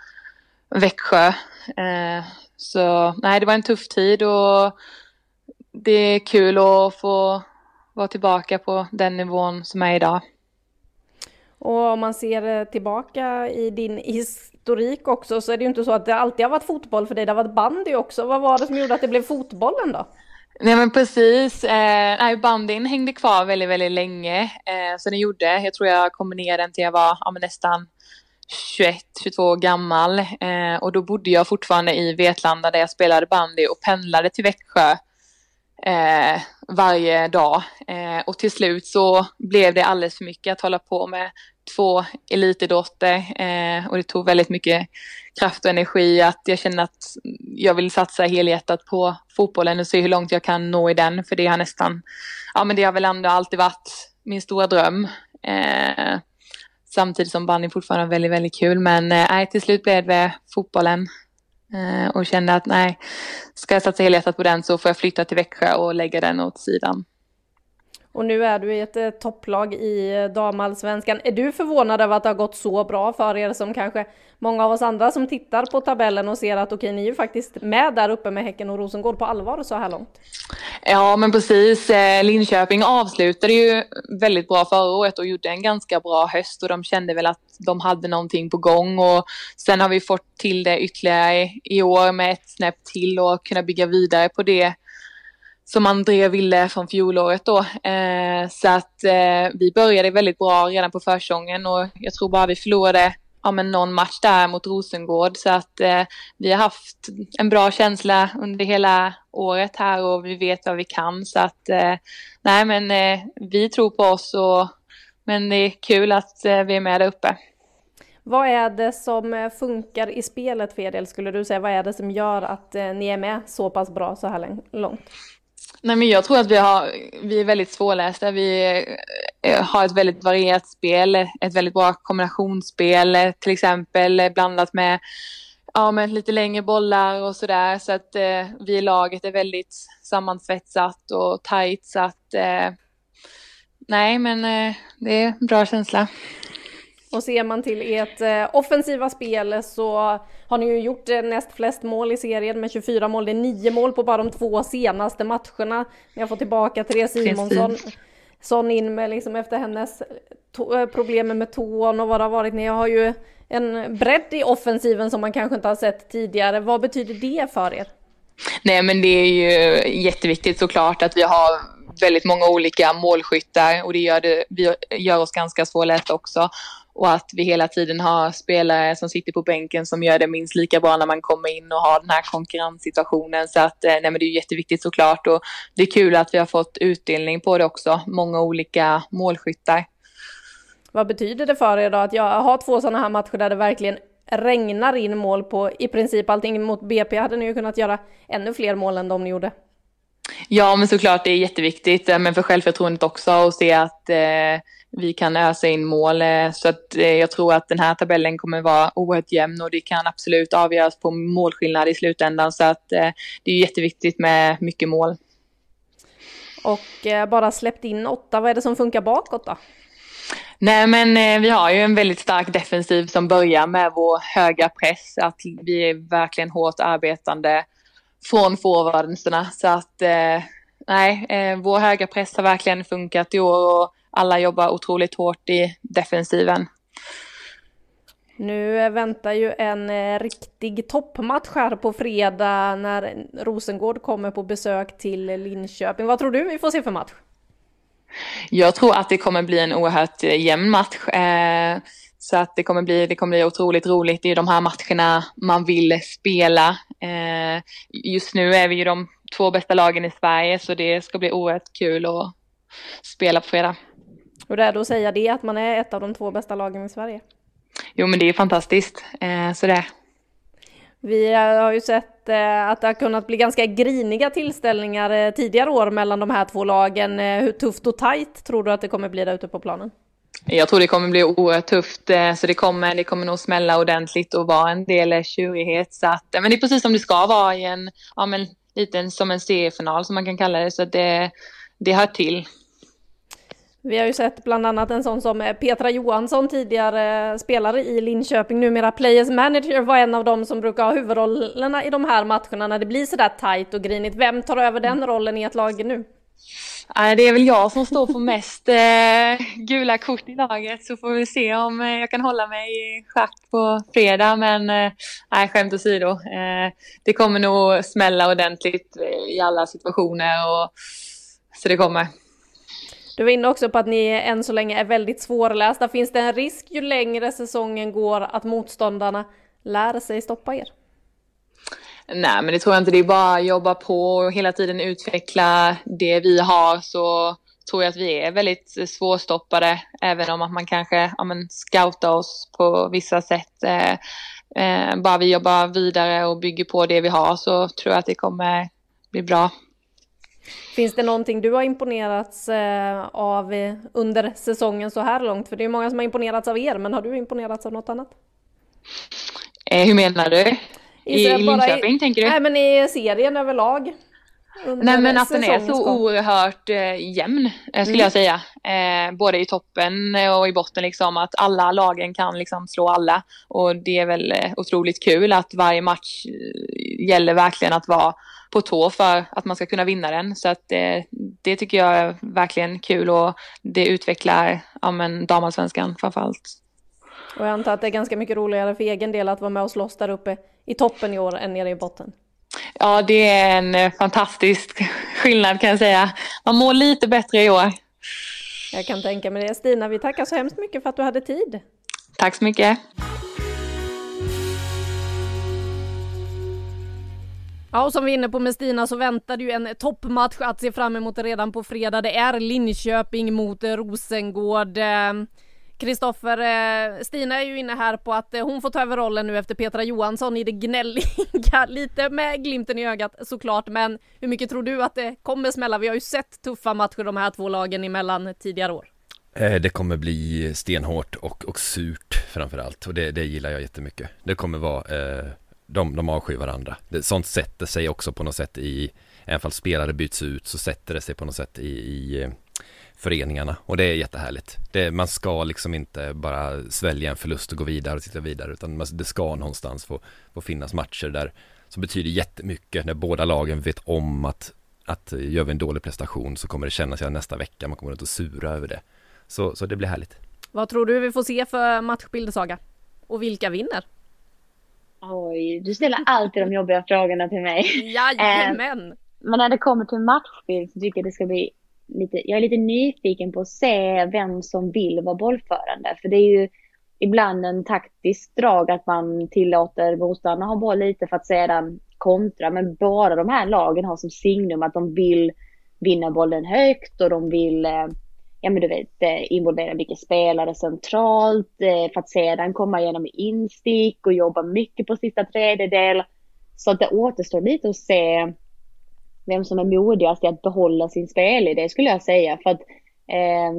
S3: Växjö. Eh, så nej, det var en tuff tid och det är kul att få vara tillbaka på den nivån som är idag.
S2: Och om man ser tillbaka i din historik också så är det ju inte så att det alltid har varit fotboll för dig, det har varit bandy också. Vad var det som gjorde att det blev fotbollen då?
S3: Nej men precis, eh, nej, bandyn hängde kvar väldigt, väldigt länge. Eh, så den gjorde, jag tror jag kom ner den till jag var ja, nästan 21, 22 år gammal. Eh, och då bodde jag fortfarande i Vetlanda där jag spelade bandy och pendlade till Växjö eh, varje dag. Eh, och till slut så blev det alldeles för mycket att hålla på med två elitidrotter eh, och det tog väldigt mycket kraft och energi att jag känner att jag vill satsa helhjärtat på fotbollen och se hur långt jag kan nå i den för det har nästan, ja men det har väl ändå alltid varit min stora dröm. Eh, samtidigt som bandy fortfarande är väldigt, väldigt kul men eh, till slut blev det fotbollen eh, och kände att nej, ska jag satsa helhjärtat på den så får jag flytta till Växjö och lägga den åt sidan.
S2: Och nu är du i ett eh, topplag i eh, damallsvenskan. Är du förvånad över att det har gått så bra för er som kanske många av oss andra som tittar på tabellen och ser att okej, ni är ju faktiskt med där uppe med Häcken och Rosengård på allvar så här långt?
S3: Ja, men precis. Eh, Linköping avslutade ju väldigt bra förra året och gjorde en ganska bra höst och de kände väl att de hade någonting på gång och sen har vi fått till det ytterligare i år med ett snäpp till och kunna bygga vidare på det som André ville från fjolåret då. Eh, så att eh, vi började väldigt bra redan på försången och jag tror bara vi förlorade ja, men någon match där mot Rosengård så att eh, vi har haft en bra känsla under hela året här och vi vet vad vi kan så att eh, nej men eh, vi tror på oss och men det är kul att eh, vi är med där uppe.
S2: Vad är det som eh, funkar i spelet för er del skulle du säga? Vad är det som gör att eh, ni är med så pass bra så här långt?
S3: Nej, men jag tror att vi, har, vi är väldigt svårlästa. Vi eh, har ett väldigt varierat spel, ett väldigt bra kombinationsspel till exempel eh, blandat med, ja, med lite längre bollar och sådär. Så att eh, vi i laget är väldigt sammansvetsat och tajt så att eh, nej men eh, det är en bra känsla.
S2: Och ser man till ert eh, offensiva spel så har ni ju gjort eh, näst flest mål i serien med 24 mål. Det är nio mål på bara de två senaste matcherna. Ni har fått tillbaka Therese Simonsson. Son in med liksom efter hennes eh, problem med tån och vad det har varit. Ni har ju en bredd i offensiven som man kanske inte har sett tidigare. Vad betyder det för er?
S3: Nej men det är ju jätteviktigt såklart att vi har väldigt många olika målskyttar och det gör, det, vi gör oss ganska svårlästa också och att vi hela tiden har spelare som sitter på bänken som gör det minst lika bra när man kommer in och har den här konkurrenssituationen. Så att, eh, nej, men det är jätteviktigt såklart och det är kul att vi har fått utdelning på det också, många olika målskyttar.
S2: Vad betyder det för er då att jag har två sådana här matcher där det verkligen regnar in mål på i princip allting. Mot BP hade ni ju kunnat göra ännu fler mål än de ni gjorde.
S3: Ja, men såklart det är jätteviktigt, eh, men för självförtroendet också att se att eh, vi kan ösa in mål. Eh, så att eh, jag tror att den här tabellen kommer vara oerhört jämn och det kan absolut avgöras på målskillnad i slutändan. Så att eh, det är jätteviktigt med mycket mål.
S2: Och bara släppt in åtta, vad är det som funkar bakåt då?
S3: Nej men vi har ju en väldigt stark defensiv som börjar med vår höga press, att vi är verkligen hårt arbetande från forwardserna. Så att nej, vår höga press har verkligen funkat i år och alla jobbar otroligt hårt i defensiven.
S2: Nu väntar ju en eh, riktig toppmatch här på fredag när Rosengård kommer på besök till Linköping. Vad tror du vi får se för match?
S3: Jag tror att det kommer bli en oerhört eh, jämn match. Eh, så att det kommer, bli, det kommer bli otroligt roligt i de här matcherna man vill spela. Just nu är vi ju de två bästa lagen i Sverige så det ska bli oerhört kul att spela på fredag.
S2: Hur är det att säga det, att man är ett av de två bästa lagen i Sverige?
S3: Jo, men det är fantastiskt. Eh, så det.
S2: Vi har ju sett eh, att det har kunnat bli ganska griniga tillställningar eh, tidigare år mellan de här två lagen. Eh, hur tufft och tajt tror du att det kommer bli där ute på planen?
S3: Jag tror det kommer bli oerhört tufft, eh, så det kommer, det kommer nog smälla ordentligt och vara en del tjurighet. Så att, men det är precis som det ska vara i en, ja men lite som en seriefinal som man kan kalla det, så det, det hör till.
S2: Vi har ju sett bland annat en sån som Petra Johansson, tidigare spelare i Linköping, numera Players Manager, var en av dem som brukar ha huvudrollerna i de här matcherna när det blir sådär tight och grinigt. Vem tar över den rollen i ett lag nu?
S3: Det är väl jag som står för mest eh, gula kort i laget så får vi se om eh, jag kan hålla mig i schack på fredag. Men eh, nej, skämt åsido. Eh, det kommer nog smälla ordentligt i alla situationer och så det kommer.
S2: Du var inne också på att ni än så länge är väldigt svårlästa. Finns det en risk ju längre säsongen går att motståndarna lär sig stoppa er?
S3: Nej, men det tror jag inte. Det är bara att jobba på och hela tiden utveckla det vi har så tror jag att vi är väldigt svårstoppade, även om att man kanske ja, men, scoutar oss på vissa sätt. Eh, eh, bara vi jobbar vidare och bygger på det vi har så tror jag att det kommer bli bra.
S2: Finns det någonting du har imponerats eh, av under säsongen så här långt? För det är många som har imponerats av er, men har du imponerats av något annat?
S3: Eh, hur menar du? I, I Linköping
S2: i,
S3: tänker du?
S2: Nej men i serien överlag.
S3: Nej men att den är så oerhört eh, jämn eh, skulle mm. jag säga. Eh, både i toppen och i botten liksom att alla lagen kan liksom slå alla. Och det är väl eh, otroligt kul att varje match eh, gäller verkligen att vara på tå för att man ska kunna vinna den. Så att eh, det tycker jag är verkligen kul och det utvecklar ja, men, damallsvenskan framförallt.
S2: Och jag antar att det är ganska mycket roligare för egen del att vara med och slåss där uppe i toppen i år än nere i botten.
S3: Ja, det är en eh, fantastisk [LAUGHS] skillnad kan jag säga. Man mår lite bättre i år.
S2: Jag kan tänka mig det. Stina, vi tackar så hemskt mycket för att du hade tid.
S3: Tack så mycket.
S2: Ja, och som vi är inne på med Stina så väntar ju en toppmatch att se fram emot redan på fredag. Det är Linköping mot eh, Rosengård. Eh, Kristoffer, eh, Stina är ju inne här på att hon får ta över rollen nu efter Petra Johansson i det gnälliga, [LAUGHS] lite med glimten i ögat såklart, men hur mycket tror du att det kommer smälla? Vi har ju sett tuffa matcher de här två lagen emellan tidigare år.
S4: Det kommer bli stenhårt och, och surt framförallt och det, det gillar jag jättemycket. Det kommer vara, eh, de, de avskyr varandra. Det, sånt sätter sig också på något sätt i, även fall spelare byts ut så sätter det sig på något sätt i, i eh, föreningarna och det är jättehärligt. Det, man ska liksom inte bara svälja en förlust och gå vidare och titta vidare utan det ska någonstans få, få finnas matcher där som betyder jättemycket när båda lagen vet om att, att eh, gör vi en dålig prestation så kommer det kännas igen nästa vecka, man kommer inte att sura över det. Så, så det blir härligt.
S2: Vad tror du vi får se för matchbild Saga? Och vilka vinner?
S5: Oj, du ställer alltid de jobbiga frågorna till mig.
S2: Jajamän! Eh,
S5: men när det kommer till matchbild så tycker jag det ska bli lite, jag är lite nyfiken på att se vem som vill vara bollförande. För det är ju ibland en taktisk drag att man tillåter motståndarna ha boll lite för att sedan kontra. Men båda de här lagen har som signum att de vill vinna bollen högt och de vill eh, ja men du vet, eh, involvera mycket spelare centralt eh, för att sedan komma igenom instick och jobba mycket på sista tredjedel. Så att det återstår lite att se vem som är modigast i att behålla sin spelidé skulle jag säga. För att eh,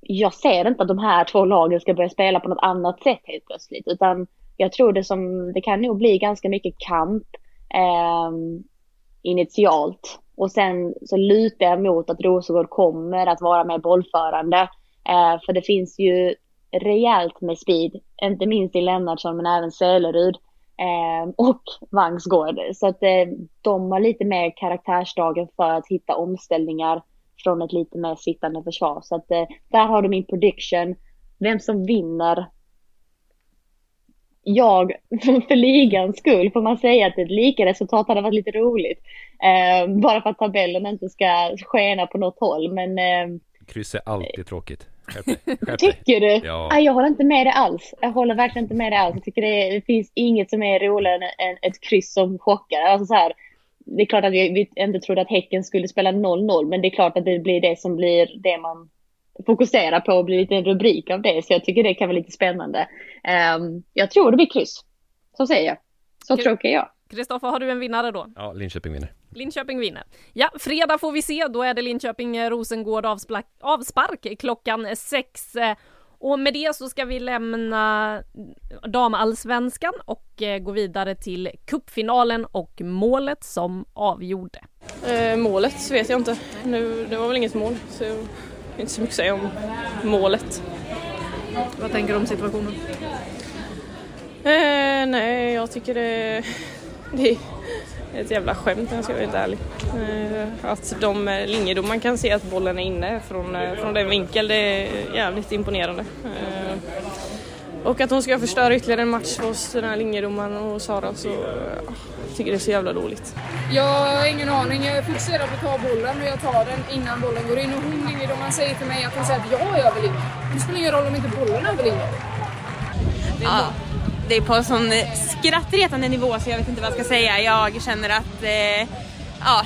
S5: jag ser inte att de här två lagen ska börja spela på något annat sätt helt plötsligt. Utan jag tror det som, det kan nog bli ganska mycket kamp eh, initialt. Och sen så lutar jag mot att Rosengård kommer att vara mer bollförande. Eh, för det finns ju rejält med speed, inte minst i Lennartsson men även Sölerud Eh, och Vangsgård. Så att eh, de har lite mer karaktärsdagen för att hitta omställningar från ett lite mer sittande försvar. Så att eh, där har du min prediction. Vem som vinner. Jag, [LAUGHS] för ligans skull får man säga att ett lika resultat hade varit lite roligt. Eh, bara för att tabellen inte ska skena på något håll. Men eh,
S4: Kryss är alltid tråkigt. Skärp dig.
S5: Skärp dig. Tycker du? Ja. Ah, jag håller inte med dig alls. Jag håller verkligen inte med dig alls. Jag tycker det, det finns inget som är roligare än ett kryss som chockar. Alltså så här, det är klart att vi, vi inte trodde att Häcken skulle spela 0-0, men det är klart att det blir det som blir det man fokuserar på och blir lite en rubrik av det. Så jag tycker det kan vara lite spännande. Um, jag tror det blir kryss. Så säger jag. Så tråkig är jag.
S2: Kristoffer, har du en vinnare då?
S4: Ja, Linköping vinner.
S2: Linköping vinner. Ja, fredag får vi se. Då är det Linköping-Rosengård avspark klockan sex. Och med det så ska vi lämna damallsvenskan och eh, gå vidare till kuppfinalen och målet som avgjorde.
S6: Eh, målet vet jag inte. Nu, det var väl inget mål, så inte så mycket att säga om målet.
S2: Vad tänker du om situationen?
S6: Eh, nej, jag tycker det det är ett jävla skämt om jag ska vara helt ärlig. Eh, att de eh, linjedomaren kan se att bollen är inne från, eh, från den vinkeln, det är jävligt imponerande. Och att hon ska förstöra ytterligare en match för oss, den här linjedomaren och Sara, så jag tycker det är så jävla dåligt.
S7: Jag har ingen aning. Jag är fokuserad på att ta bollen och jag tar den innan bollen går in. Och hon linjedomaren säger till mig att hon säger att jag är över linjen. Det spelar ingen roll om inte bollen är över linjen.
S8: Ja det är på en sån skrattretande nivå så jag vet inte vad jag ska säga. Jag känner att, eh, ja,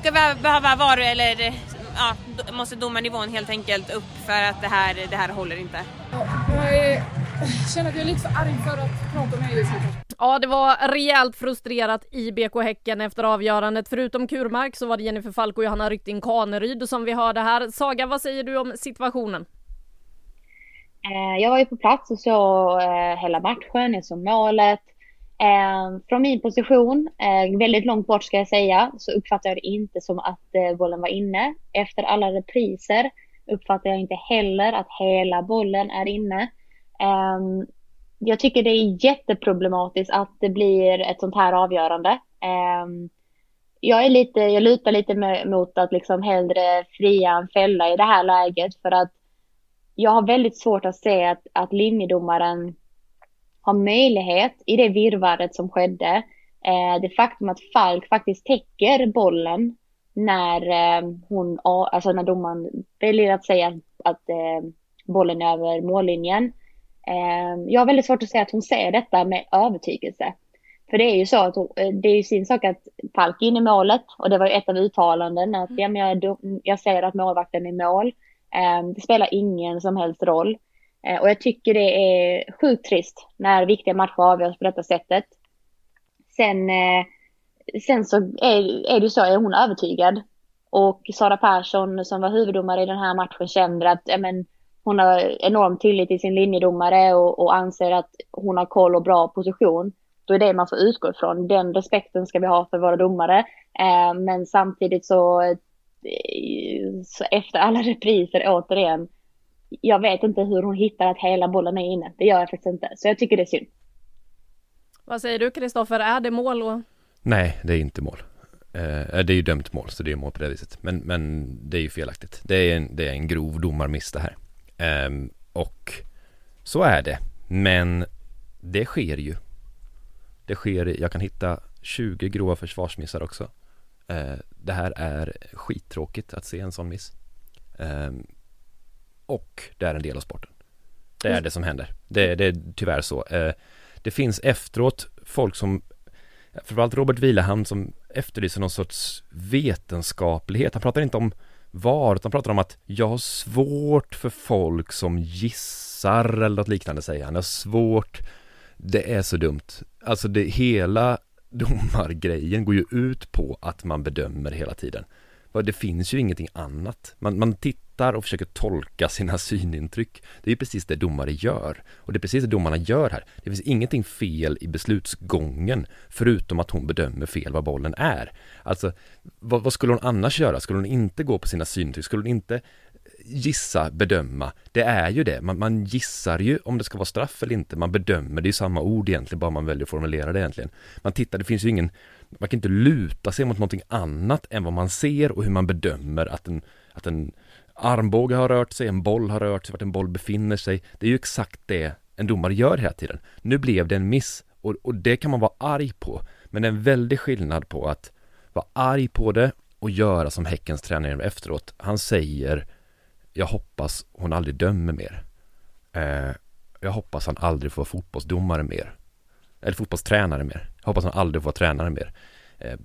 S8: ska vi behöva vara eller ja, måste domarnivån helt enkelt upp för att det här, det här håller inte.
S7: Ja, känner att jag är lite för arg för att prata med er just nu.
S2: Ja, det var rejält frustrerat i BK Häcken efter avgörandet. Förutom Kurmark så var det Jennifer Falk och Johanna Rytting Kaneryd som vi hörde här. Saga, vad säger du om situationen?
S5: Eh, Jag var ju på plats och såg eh, hela matchen, jag såg målet. Eh, Från min position, väldigt långt bort ska jag säga, så uppfattade jag det inte som att bollen var inne. Efter alla repriser uppfattar jag inte heller att hela bollen är inne. Ehm, jag tycker det är jätteproblematiskt att det blir ett sånt här avgörande. Ehm, jag är lite, jag lutar lite mot att liksom hellre fria än fälla i det här läget för att jag har väldigt svårt att se att, att linjedomaren har möjlighet i det virrvarret som skedde. Eh, det faktum att Falk faktiskt täcker bollen när eh, hon, alltså när domaren väljer att säga att, att eh, bollen är över mållinjen. Eh, jag har väldigt svårt att se att hon ser detta med övertygelse. För det är ju så att eh, det är ju sin sak att Falk är inne i målet och det var ju ett av uttalanden att ja, men jag, jag ser att målvakten är i mål. Eh, Det spelar ingen som helst roll. Eh, Och jag tycker det är sjukt trist när viktiga matcher avgörs på detta sättet. Sen, eh, sen så är, är det så, är hon övertygad. Och Sara Persson som var huvuddomare i den här matchen känner att men, hon har enorm tillit till sin linjedomare och, och anser att hon har koll och bra position. Då är det man får utgå ifrån. Den respekten ska vi ha för våra domare. Eh, men samtidigt så, eh, så efter alla repriser återigen jag vet inte hur hon hittar att hela bollen är inne. Det gör jag faktiskt inte. Så jag tycker det är synd.
S2: Vad säger du Kristoffer, är det mål? Och...
S4: Nej, det är inte mål. Eh, det är ju dömt mål, så det är mål på det viset. Men, men det är ju felaktigt. Det är en, det är en grov domarmiss det här. Ehm, och så är det. Men det sker ju. Det sker, jag kan hitta 20 grova försvarsmissar också. Eh, det här är skittråkigt att se en sån miss. Ehm, och det är en del av sporten. Det är det som händer. Det, det är tyvärr så. Eh, det finns efteråt folk som framförallt Robert Vilahamn som efterlyser någon sorts vetenskaplighet. Han pratar inte om var, utan pratar om att jag har svårt för folk som gissar eller något liknande säger han. Jag har svårt, det är så dumt. Alltså det hela domargrejen går ju ut på att man bedömer hela tiden. Det finns ju ingenting annat. Man, man tittar och försöker tolka sina synintryck. Det är ju precis det domare gör. Och det är precis det domarna gör här. Det finns ingenting fel i beslutsgången förutom att hon bedömer fel vad bollen är. Alltså, vad, vad skulle hon annars göra? Skulle hon inte gå på sina synintryck? Skulle hon inte eh, gissa, bedöma. Det är ju det. Man, man gissar ju om det ska vara straff eller inte. Man bedömer, det är ju samma ord egentligen, bara man väljer att formulera det egentligen. Man tittar, det finns ju ingen, man kan inte luta sig mot någonting annat än vad man ser och hur man bedömer att en, att en armbåge har rört sig, en boll har rört sig, vart en boll befinner sig. Det är ju exakt det en domare gör hela tiden. Nu blev det en miss och, och det kan man vara arg på. Men det är en väldig skillnad på att vara arg på det och göra som Häckens tränare efteråt. Han säger jag hoppas hon aldrig dömer mer. Eh, jag hoppas han aldrig får vara fotbollsdomare mer. Eller fotbollstränare mer. Jag hoppas han aldrig får vara tränare mer. Eh,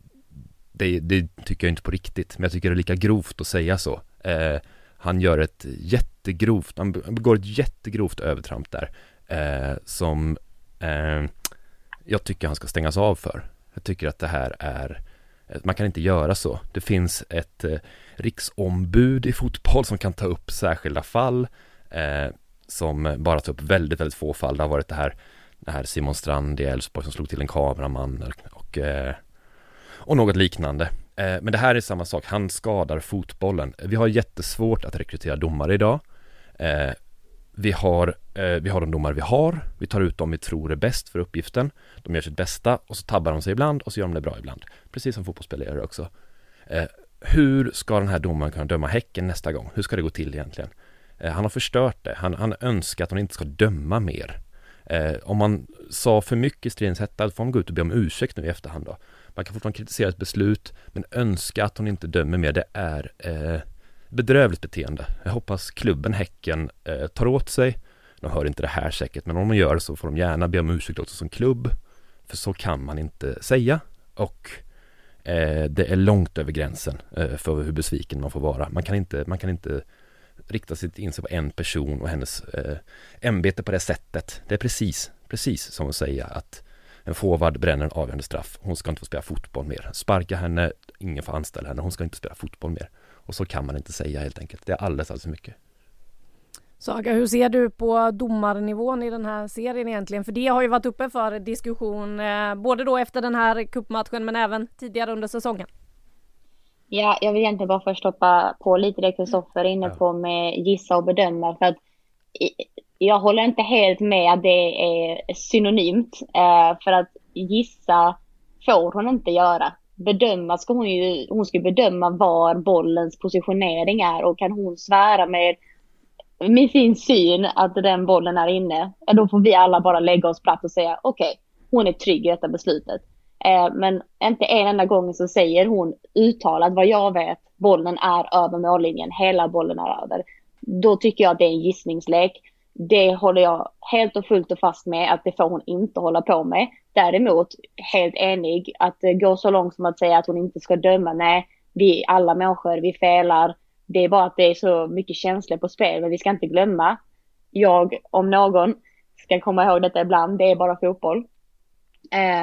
S4: det, det, tycker jag inte på riktigt, men jag tycker det är lika grovt att säga så. Eh, han gör ett jättegrovt, han begår ett jättegrovt övertramp där. Eh, som eh, jag tycker han ska stängas av för. Jag tycker att det här är eh, man kan inte göra så. Det finns ett eh, riksombud i fotboll som kan ta upp särskilda fall eh, som bara tar upp väldigt, väldigt få fall. Det har varit det här, det här Simon Strand i Elfsborg som slog till en kameraman och, eh, och något liknande. Eh, men det här är samma sak, han skadar fotbollen. Vi har jättesvårt att rekrytera domare idag. Eh, vi har, eh, vi har de domare vi har, vi tar ut dem vi tror är bäst för uppgiften. De gör sitt bästa och så tabbar de sig ibland och så gör de det bra ibland. Precis som fotbollsspelare gör också. Hur ska den här domaren kunna döma Häcken nästa gång? Hur ska det gå till egentligen? Han har förstört det. Han, han önskar att han inte ska döma mer. Om man sa för mycket i stridens hetta, får man gå ut och be om ursäkt nu i efterhand då. Man kan fortfarande kritisera ett beslut, men önska att hon inte dömer mer, det är eh, bedrövligt beteende. Jag hoppas klubben Häcken eh, tar åt sig. De hör inte det här säkert, men om de gör så får de gärna be om ursäkt också som klubb. För så kan man inte säga. Och eh, det är långt över gränsen eh, för hur besviken man får vara. Man kan inte, man kan inte rikta sitt in sig på en person och hennes eh, ämbete på det sättet. Det är precis, precis som att säga att en forward bränner en avgörande straff. Hon ska inte få spela fotboll mer. Sparka henne, ingen får anställa henne. Hon ska inte spela fotboll mer. Och så kan man inte säga helt enkelt. Det är alldeles, alldeles för mycket.
S2: Saga, hur ser du på domarnivån i den här serien egentligen? För det har ju varit uppe för diskussion eh, både då efter den här kuppmatchen men även tidigare under säsongen.
S5: Ja, jag vill egentligen bara först hoppa på lite det Kristoffer är inne på med gissa och bedöma. För att jag håller inte helt med att det är synonymt. Eh, för att gissa får hon inte göra. Bedöma ska hon ju, hon ska bedöma var bollens positionering är och kan hon svära med med sin syn att den bollen är inne, då får vi alla bara lägga oss platt och säga okej, okay, hon är trygg i detta beslutet. Eh, men inte en enda gång så säger hon uttalat vad jag vet, bollen är över mållinjen, hela bollen är över. Då tycker jag att det är en gissningslek. Det håller jag helt och fullt och fast med att det får hon inte hålla på med. Däremot helt enig att eh, gå så långt som att säga att hon inte ska döma. Nej, vi alla människor, vi felar det är bara att det är så mycket känslor på spel, men vi ska inte glömma. Jag, om någon, ska komma ihåg detta ibland, det är bara fotboll.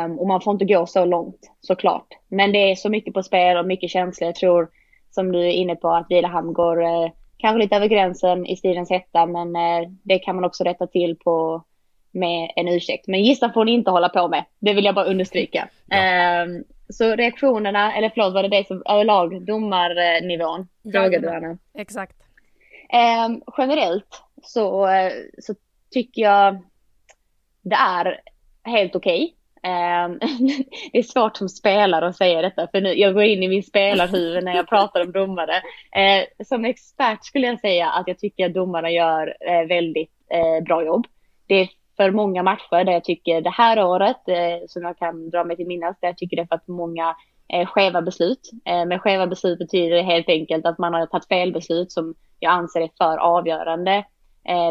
S5: Um, och man får inte gå så långt, såklart. Men det är så mycket på spel och mycket känslor. Jag tror, som du är inne på, att Vilahamn går uh, kanske lite över gränsen i stridens hetta, men uh, det kan man också rätta till på med en ursäkt. Men gissa får ni inte hålla på med. Det vill jag bara understryka. Ja. Um, så reaktionerna, eller förlåt var det det som överlag domarnivån frågade du Anna?
S2: Exakt.
S5: Eh, generellt så, så tycker jag det är helt okej. Okay. Eh, [LAUGHS] det är svårt som spelare att säga detta för nu, jag går in i min spelarhuvud när jag pratar om domare. Eh, som expert skulle jag säga att jag tycker att domarna gör eh, väldigt eh, bra jobb. Det är för många matcher där jag tycker det här året, eh, som jag kan dra mig till minnas, där jag tycker det är för att många eh, skeva beslut. Eh, men skeva beslut betyder helt enkelt att man har tagit fel beslut som jag anser är för avgörande.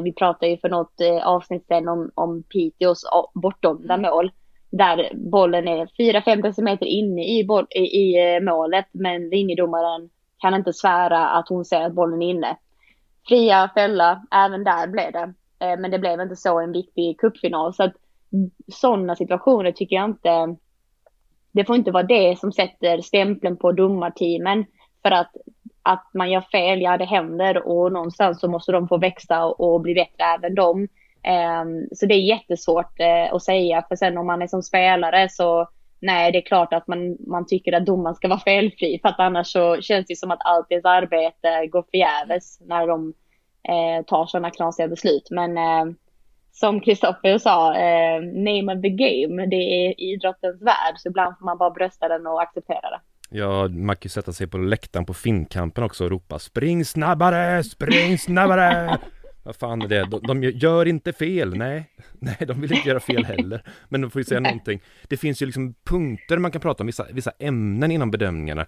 S5: Vi pratade ju för något avsnitt sen om, om Piteås bortdömda mm. mål. Där bollen är 4-5 decimeter inne i, boll, i, i eh, målet men linjedomaren kan inte svära att hon ser att bollen är inne. Fria fälla, även där blev det. Eh, men det blev inte så en viktig cupfinal. Så att sådana situationer tycker jag inte, det får inte vara det som sätter stämpeln på domarteamen. För att, att man gör fel, ja det händer och någonstans så måste de få växa och, bli bättre även de. Ehm, så det är jättesvårt eh, att säga, för sen om man är som spelare så nej, det är klart att man, man tycker att domaren ska vara felfri, för att annars så känns det som att allt ens arbete går förgäves när de eh, tar sådana knasiga beslut. Men eh, som Kristoffer sa, eh, name of the game, det är idrottens värld. Så ibland får man bara brösta den och acceptera det.
S4: Ja, man kan ju sätta sig på läktaren på Finnkampen också och ropa Spring snabbare, spring snabbare! Vad fan är det? De, de, gör inte fel, nej. [LAUGHS] Nej, de vill inte göra fel heller. Men de får ju säga någonting. Det finns ju liksom punkter man kan prata om, vissa, vissa ämnen inom bedömningarna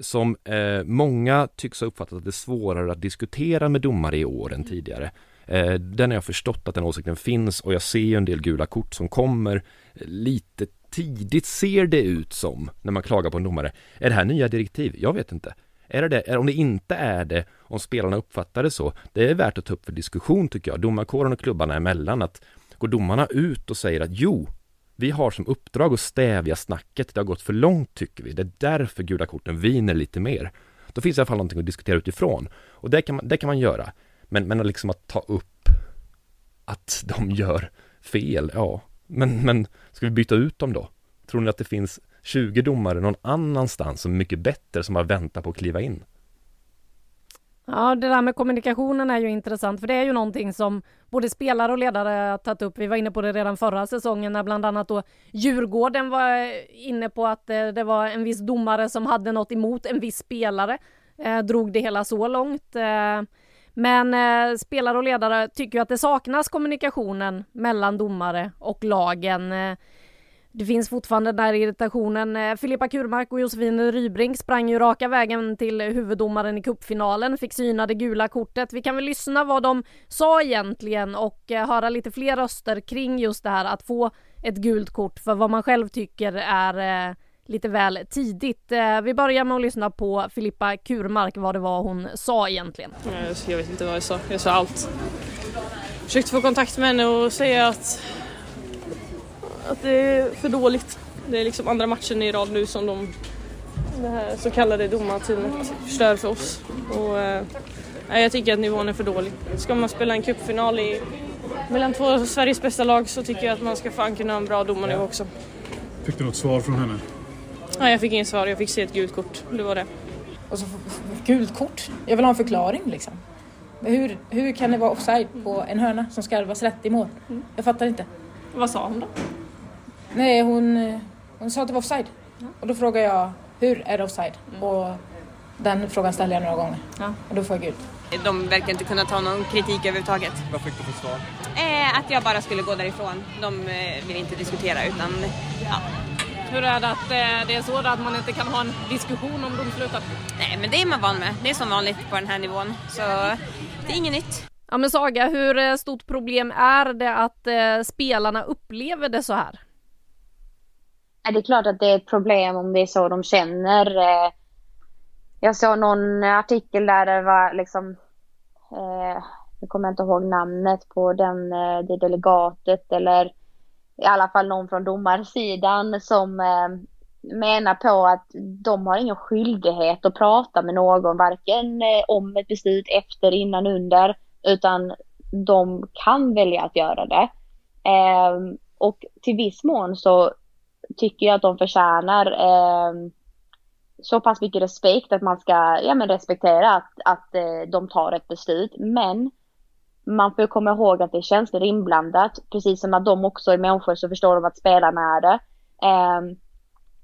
S4: som eh, många tycks ha uppfattat att det är svårare att diskutera med domare i år än tidigare. Eh, den har jag förstått att den åsikten finns och jag ser ju en del gula kort som kommer lite tidigt ser det ut som när man klagar på en domare. Är det här nya direktiv? Jag vet inte. Är det det? Om det inte är det, om spelarna uppfattar det så, det är värt att ta upp för diskussion tycker jag, domarkåren och klubbarna emellan, att går domarna ut och säger att jo, vi har som uppdrag att stävja snacket, det har gått för långt tycker vi, det är därför gula korten viner lite mer. Då finns det i alla fall någonting att diskutera utifrån. Och det kan man, det kan man göra. Men, men liksom att ta upp att de gör fel, ja. Men, men ska vi byta ut dem då? Tror ni att det finns 20 domare någon annanstans som är mycket bättre som bara väntar på att kliva in?
S2: Ja, det där med kommunikationen är ju intressant för det är ju någonting som både spelare och ledare har tagit upp. Vi var inne på det redan förra säsongen när bland annat då Djurgården var inne på att eh, det var en viss domare som hade något emot en viss spelare. Eh, drog det hela så långt. Eh, men eh, spelare och ledare tycker att det saknas kommunikationen mellan domare och lagen. Eh. Det finns fortfarande den här irritationen. Eh, Filippa Kurmark och Josefin Rybrink sprang ju raka vägen till huvuddomaren i kuppfinalen, fick syna det gula kortet. Vi kan väl lyssna vad de sa egentligen och eh, höra lite fler röster kring just det här att få ett gult kort för vad man själv tycker är eh, lite väl tidigt. Vi börjar med att lyssna på Filippa Kurmark, vad det var hon sa egentligen.
S6: Jag vet inte vad jag sa, jag sa allt. Försökte få kontakt med henne och säga att, att det är för dåligt. Det är liksom andra matchen i rad nu som de, det här så kallade domarteamet förstör för oss. Och, eh, jag tycker att nivån är för dålig. Ska man spela en cupfinal i, mellan två av Sveriges bästa lag så tycker jag att man ska fan kunna ha en bra domarnivå också.
S9: Fick du något svar från henne?
S6: Nej, jag fick inget svar. Jag fick se ett gult kort. Det var det.
S10: Och så gult kort? Jag vill ha en förklaring liksom. Hur, hur kan det vara offside på en hörna som ska vara rätt i mål? Jag fattar inte.
S2: Vad sa hon då?
S10: Nej, hon, hon sa att det var offside. Och då frågar jag, hur är det offside? Och den frågan ställer jag några gånger. Och då får jag gult.
S8: De verkar inte kunna ta någon kritik överhuvudtaget.
S9: Vad fick du för svar?
S8: Eh, att jag bara skulle gå därifrån. De eh, vill inte diskutera utan ja.
S2: Hur är det att eh, det är så att man inte kan ha en diskussion om domslutet?
S8: Nej men det är man van med. Det är som vanligt på den här nivån. Så det är inget nytt.
S2: Ja men Saga, hur eh, stort problem är det att eh, spelarna upplever det så här?
S5: Ja, Det är klart att det är ett problem om det är så de känner. Eh, jag såg någon artikel där det var liksom, eh, jag kommer inte ihåg namnet på den, eh, det delegatet eller i alla fall någon från domarsidan som eh, menar på att de har ingen skyldighet att prata med någon, varken eh, om ett beslut efter, innan, under, utan de kan välja att göra det. Eh, och till viss mån så tycker jag att de förtjänar eh, så pass mycket respekt att man ska ja, men respektera att, att eh, de tar ett beslut. Men man får komma ihåg att det är känslor inblandat. Precis som att de också är människor så förstår de att spelarna är det. Eh,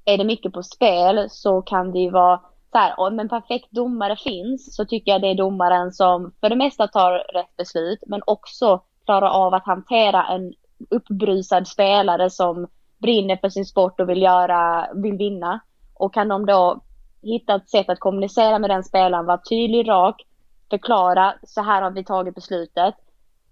S5: är det mycket på spel så kan det ju vara så här, om en perfekt domare finns så tycker jag det är domaren som för det mesta tar rätt beslut men också klarar av att hantera en uppbrusad spelare som brinner för sin sport och vill göra, vill vinna. Och kan de då hitta ett sätt att kommunicera med den spelaren, vara tydlig, rak, förklara, så här har vi tagit beslutet.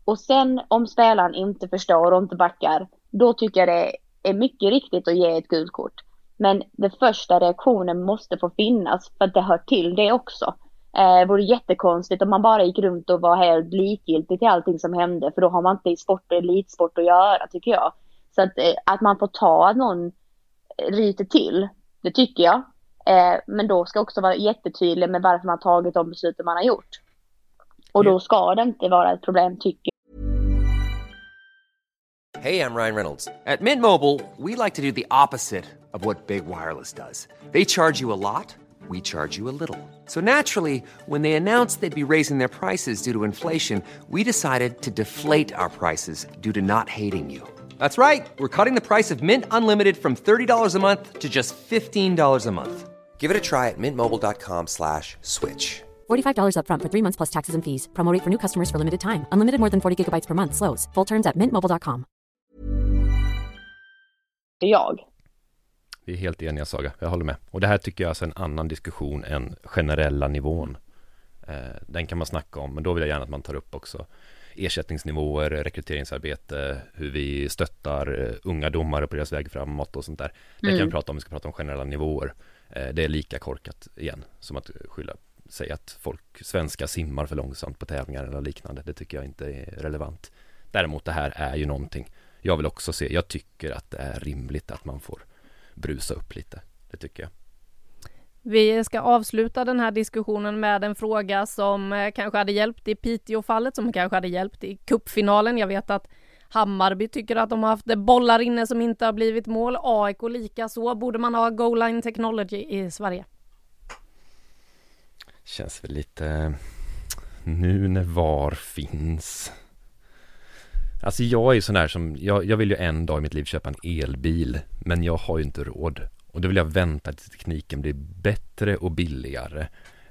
S5: Och sen om spelaren inte förstår och inte backar, då tycker jag det är mycket riktigt att ge ett gult kort. Men den första reaktionen måste få finnas för att det hör till det också. Eh, det vore jättekonstigt om man bara gick runt och var helt likgiltig till allting som hände för då har man inte i sport och elitsport att göra tycker jag. Så att, eh, att man får ta att någon ryter till, det tycker jag. Eh, men då ska också vara jättetydlig med varför man har tagit de besluten man har gjort. Och då ska det inte vara ett problem tycker
S11: Hey, I'm Ryan Reynolds. At Mint Mobile, we like to do the opposite of what Big Wireless does. They charge you a lot, we charge you a little. So naturally, when they announced they'd be raising their prices due to inflation, we decided to deflate our prices due to not hating you. That's right. We're cutting the price of Mint Unlimited from $30 a month to just $15 a month. Give it a try at mintmobile.com slash switch.
S12: $45 upfront for three months plus taxes and fees. Promo rate for new customers for limited time. Unlimited more than 40 gigabytes per month. Slows. Full terms at mintmobile.com.
S5: jag.
S4: Vi är helt eniga Saga, jag håller med. Och det här tycker jag är alltså en annan diskussion än generella nivån. Eh, den kan man snacka om, men då vill jag gärna att man tar upp också ersättningsnivåer, rekryteringsarbete, hur vi stöttar eh, unga domare på deras väg framåt och sånt där. Det kan
S5: Mm.
S4: vi prata om, vi ska prata om generella nivåer. Eh, det är lika korkat igen, som att skylla, säga att folk, svenskar simmar för långsamt på tävlingar eller liknande. Det tycker jag inte är relevant. Däremot det här är ju någonting jag vill också se, jag tycker att det är rimligt att man får brusa upp lite. Det tycker jag.
S2: Vi ska avsluta den här diskussionen med en fråga som eh, kanske hade hjälpt i Piteå-fallet, som kanske hade hjälpt i cupfinalen. Jag vet att Hammarby tycker att de har haft bollar inne som inte har blivit mål. AIK lika så. Borde man ha goal line technology i Sverige?
S4: Känns väl lite eh, nu när VAR finns. Alltså jag är ju sån där som, jag, jag vill ju en dag i mitt liv köpa en elbil, men jag har ju inte råd. Och då vill jag vänta tills tekniken blir bättre och billigare.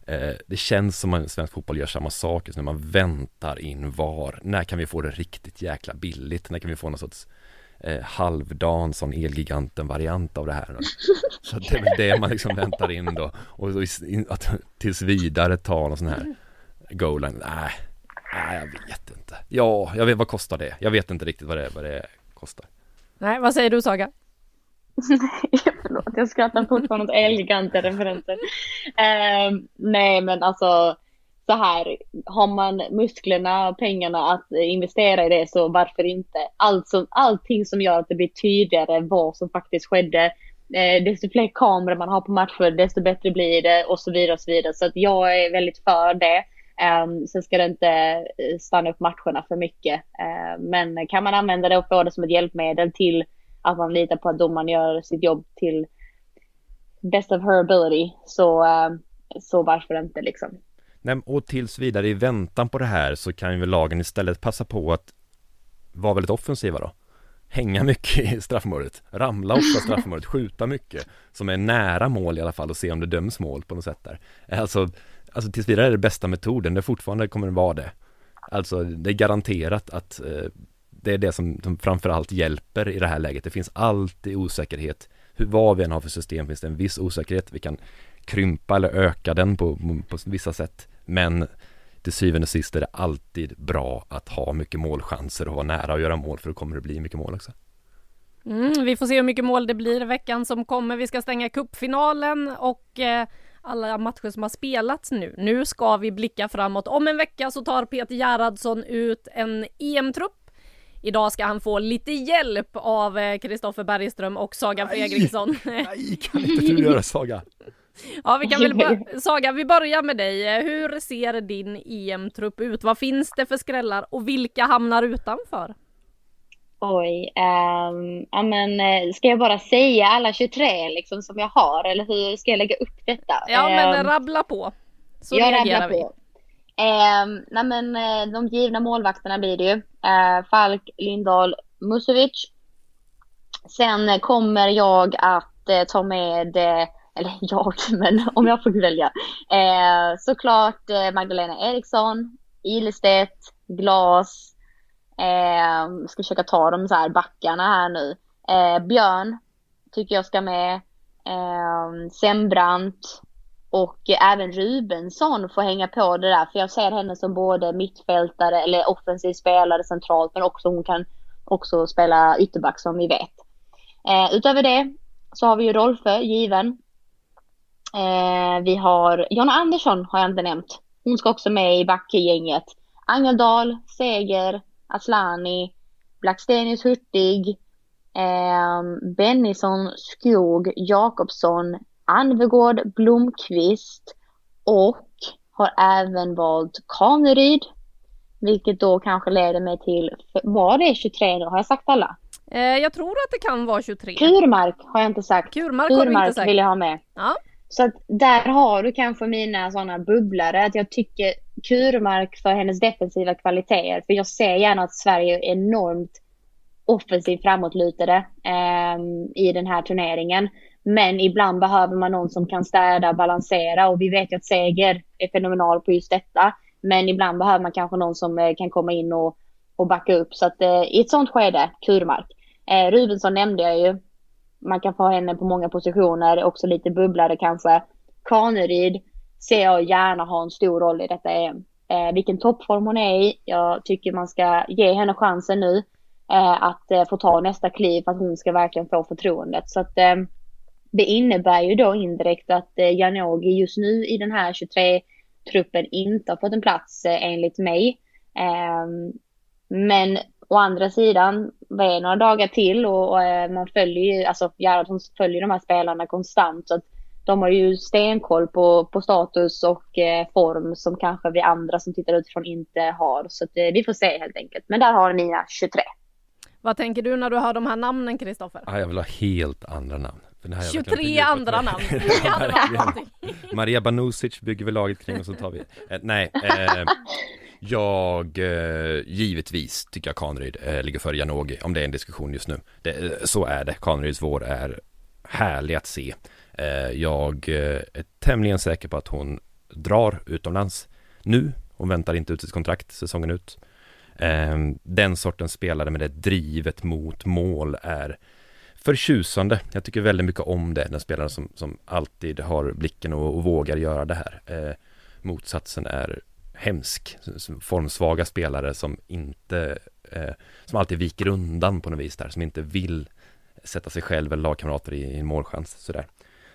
S4: Eh, det känns som att svensk fotboll gör samma sak, just när man väntar in VAR. När kan vi få det riktigt jäkla billigt? När kan vi få någon sorts eh, halvdan sån Elgiganten-variant av det här? [LAUGHS] Så det är väl det man liksom väntar in då. Och så is- in- att tills vidare ta någon sån här goal. Nej, nej, jag vet inte. Ja, jag vet vad kostar det? Jag vet inte riktigt vad det, vad det kostar.
S2: Nej, vad säger du Saga?
S5: Nej Förlåt, jag skrattar fortfarande åt eleganta referenser. Eh, nej, men alltså så här, har man musklerna och pengarna att investera i det så varför inte? Allt som, allting som gör att det blir tydligare vad som faktiskt skedde. Eh, desto fler kameror man har på matcher, desto bättre blir det och så vidare och så vidare. Så att jag är väldigt för det. Um, sen ska det inte eh, stanna upp matcherna för mycket. Uh, men kan man använda det och få det som ett hjälpmedel till att man litar på att domaren gör sitt jobb till best of her ability. Så, eh, så varför inte liksom.
S4: Nej, och tills vidare i väntan på det här så kan ju lagen istället passa på att vara väldigt offensiva då. Hänga mycket i straffområdet, ramla ofta i straffområdet, skjuta mycket. Som är nära mål i alla fall och se om det döms mål på något sätt där. Alltså, alltså tills vidare är det bästa metoden, det fortfarande kommer det vara det. Alltså det är garanterat att eh, det är det som, som framförallt hjälper i det här läget Det finns alltid osäkerhet Hur, vad vi än har för system finns det en viss osäkerhet Vi kan krympa eller öka den på, på vissa sätt men till syvende och sist är det alltid bra att ha mycket målchanser och vara nära att göra mål för då kommer det bli mycket mål också.
S2: Mm, vi får se hur mycket mål det blir veckan som kommer. Vi ska stänga kuppfinalen och eh, alla matcher som har spelats nu. Nu ska vi blicka framåt. Om en vecka så tar Peter Gerhardsson ut en EM-trupp. Idag ska han få lite hjälp av Kristoffer eh, Bergström och Saga Fredriksson.
S4: Nej, kan inte du göra Saga? [LAUGHS]
S2: Ja, vi kan väl [LAUGHS] Saga, vi börjar med dig. Hur ser din EM-trupp ut? Vad finns det för skrällar och vilka hamnar utanför?
S5: Oj, um, ja men eh, ska jag bara säga alla 23 liksom som jag har eller hur ska jag lägga upp detta?
S2: Ja men um, rabbla på. Så jag reagerar vi. På.
S5: Eh, nej men eh, de givna målvakterna blir det ju. Eh, Falk, Lindahl, Musovic. Sen eh, kommer jag att eh, ta med eh, eller [LAUGHS] jag, men om jag får välja. Eh, såklart eh, Magdalena Eriksson, Ilestedt, Glas. Eh, ska försöka ta de så här backarna här nu. Eh, Björn tycker jag ska med. Eh, Sembrant och även Rubensson får hänga på det där. För jag ser henne som både mittfältare eller offensiv spelare centralt. Men också hon kan också spela ytterback som vi vet. Eh, utöver det så har vi ju Rolfö, given. Eh, vi har Jonna Andersson har jag inte nämnt. Hon ska också med i backgänget. Angeldal, Seger, Aslani, Blackstenius Hurtig, eh, Bennison, Skog, Jakobsson, Anvegård, Blomqvist och har även valt Kaneryd. Vilket då kanske leder mig till, var det 23 nu? Har jag sagt alla?
S2: Eh, jag tror att det kan vara 23.
S5: Kurmark har jag inte sagt.
S2: Kurmark, Kurmark har inte sagt.
S5: vill jag ha med.
S2: Ja.
S5: Så att där har du kanske mina sådana bubblare. Att jag tycker Kurmark för hennes defensiva kvaliteter. För jag ser gärna att Sverige är enormt offensivt framåtlutade eh, i den här turneringen. Men ibland behöver man någon som kan städa, balansera och vi vet ju att Seger är fenomenal på just detta. Men ibland behöver man kanske någon som eh, kan komma in och, och backa upp. Så att eh, i ett sånt skede, Kurmark. Eh, Rubensson nämnde jag ju man kan få henne på många positioner, också lite bubblare kanske. Kaneryd ser jag gärna ha en stor roll i detta EM. Eh, vilken toppform hon är i. Jag tycker man ska ge henne chansen nu eh, att eh, få ta nästa kliv för att hon ska verkligen få förtroendet. Så att eh, det innebär ju då indirekt att eh, Janogy just nu i den här 23-truppen inte har fått en plats eh, enligt mig. Ehm, men Å andra sidan, vad är några dagar till och, eh, man följer ju, alltså Gerhardsson följer de här spelarna konstant. Så att de har ju stenkoll på, på status och eh, form som kanske vi andra som tittar utifrån inte har. Så att, eh, vi får se helt enkelt. Men där har ni mina 23.
S2: Vad tänker du när du hör de här namnen Kristoffer?
S4: Ja, jag vill ha helt andra namn.
S2: 23 [LAUGHS] andra namn.
S4: Maria Banusic bygger vi laget kring och så tar vi, eh, nej, eh, jag, eh, givetvis tycker jag Kaneryd eh, ligger före Janogy, om det är en diskussion just nu. Det, eh, så är det, Kaneryds vår är härlig att se. Eh, jag är tämligen säker på att hon drar utomlands nu. Hon väntar inte ut sitt kontrakt säsongen ut. Ehm, den sortens spelare med det drivet mot mål är förtjusande. Jag tycker väldigt mycket om det, den spelaren som, som alltid har blicken och, och vågar göra det här. Eh, motsatsen är hemsk, formsvaga spelare som inte, eh, som alltid viker undan på något vis där, som inte vill sätta sig själv eller lagkamrater i, i en målchans sådär.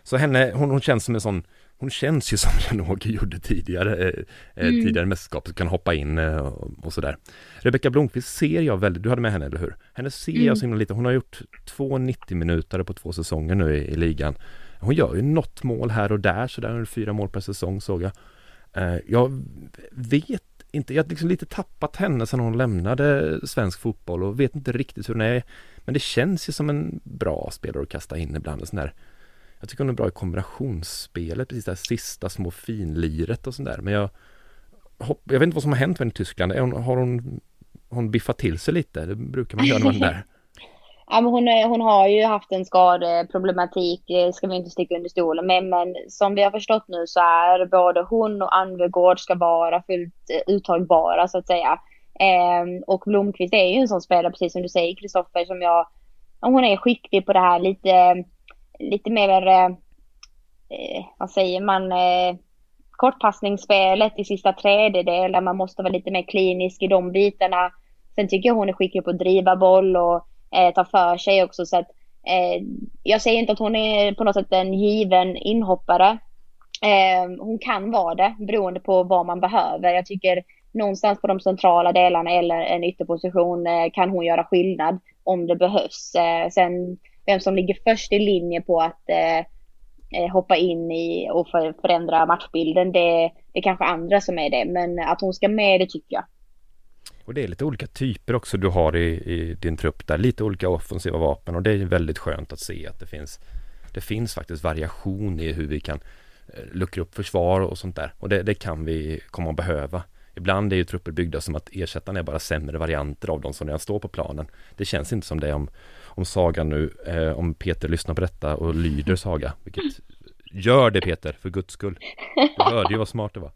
S4: Så henne, hon, hon känns som en sån hon känns ju [LAUGHS] som Janogy gjorde tidigare, eh, eh,
S5: Mm.
S4: tidigare mästerskap, kan hoppa in eh, och, sådär. Rebecka Blomqvist ser jag väldigt, du hade med henne eller hur? Henne ser
S5: Mm.
S4: jag så himla lite, hon har gjort två 90 minuter på två säsonger nu i, i ligan. Hon gör ju något mål här och där, så där fyra mål per säsong såg jag. Eh, jag vet inte, jag har liksom lite tappat henne sedan hon lämnade svensk fotboll och vet inte riktigt hur hon är. Men det känns ju som en bra spelare att kasta in ibland, en sån där jag tycker hon är bra i kombinationsspelet, precis det här sista små finliret och sådär. Men jag, hopp, jag vet inte vad som har hänt med henne i Tyskland. Är hon, har hon, hon biffat till sig lite? Det brukar man göra när man är där. [LAUGHS]
S5: Ja, men hon, hon har ju haft en skadeproblematik, det ska vi inte sticka under stolen med. Men som vi har förstått nu så är både hon och Anvegård ska vara fullt eh, uttagbara så att säga. Eh, och Blomqvist är ju en sån spelare, precis som du säger Kristoffer, som jag... Hon är skicklig på det här lite, lite mer, eh, eh, vad säger man, eh, kortpassningsspelet i sista tredjedel där man måste vara lite mer klinisk i de bitarna. Sen tycker jag hon är skicklig på att driva boll och eh, ta för sig också. Så att, eh, jag säger inte att hon är på något sätt en given inhoppare. Eh, hon kan vara det beroende på vad man behöver. Jag tycker någonstans på de centrala delarna eller en ytterposition eh, kan hon göra skillnad om det behövs. Eh, sen vem som ligger först i linje på att eh, eh hoppa in i och förändra matchbilden, det, det är kanske andra som är det. Men att hon ska med, det tycker jag.
S4: Och det är lite olika typer också du har i, i din trupp där, lite olika offensiva vapen och det är väldigt skönt att se att det finns Det finns faktiskt variation i hur vi kan eh, luckra upp försvar och sånt där och det, det kan vi komma att behöva. Ibland är ju trupper byggda som att ersättarna är bara sämre varianter av de som redan står på planen. Det känns inte som det om, om Saga nu, eh, om Peter lyssnar på detta och lyder Saga, vilket Gör det Peter, för guds skull. Du hörde ju vad smart det var.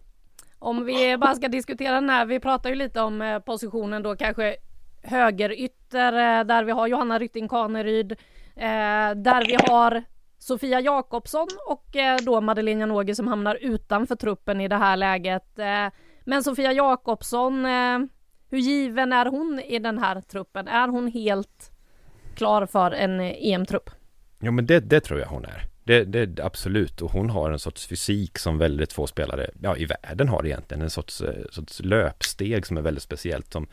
S2: Om vi bara ska diskutera den här, vi pratar ju lite om eh, positionen då kanske högerytter eh, där vi har Johanna Rytting Kaneryd, eh, där vi har Sofia Jakobsson och eh, då Madeleine Janogy som hamnar utanför truppen i det här läget. Eh, men Sofia Jakobsson, eh, hur given är hon i den här truppen? Är hon helt klar för en eh, e EM-trupp?
S4: Ja men det, det tror jag hon är. Det, det absolut och hon har en sorts fysik som väldigt få spelare, ja i världen har egentligen en sorts, eh, sorts löpsteg som är väldigt speciellt som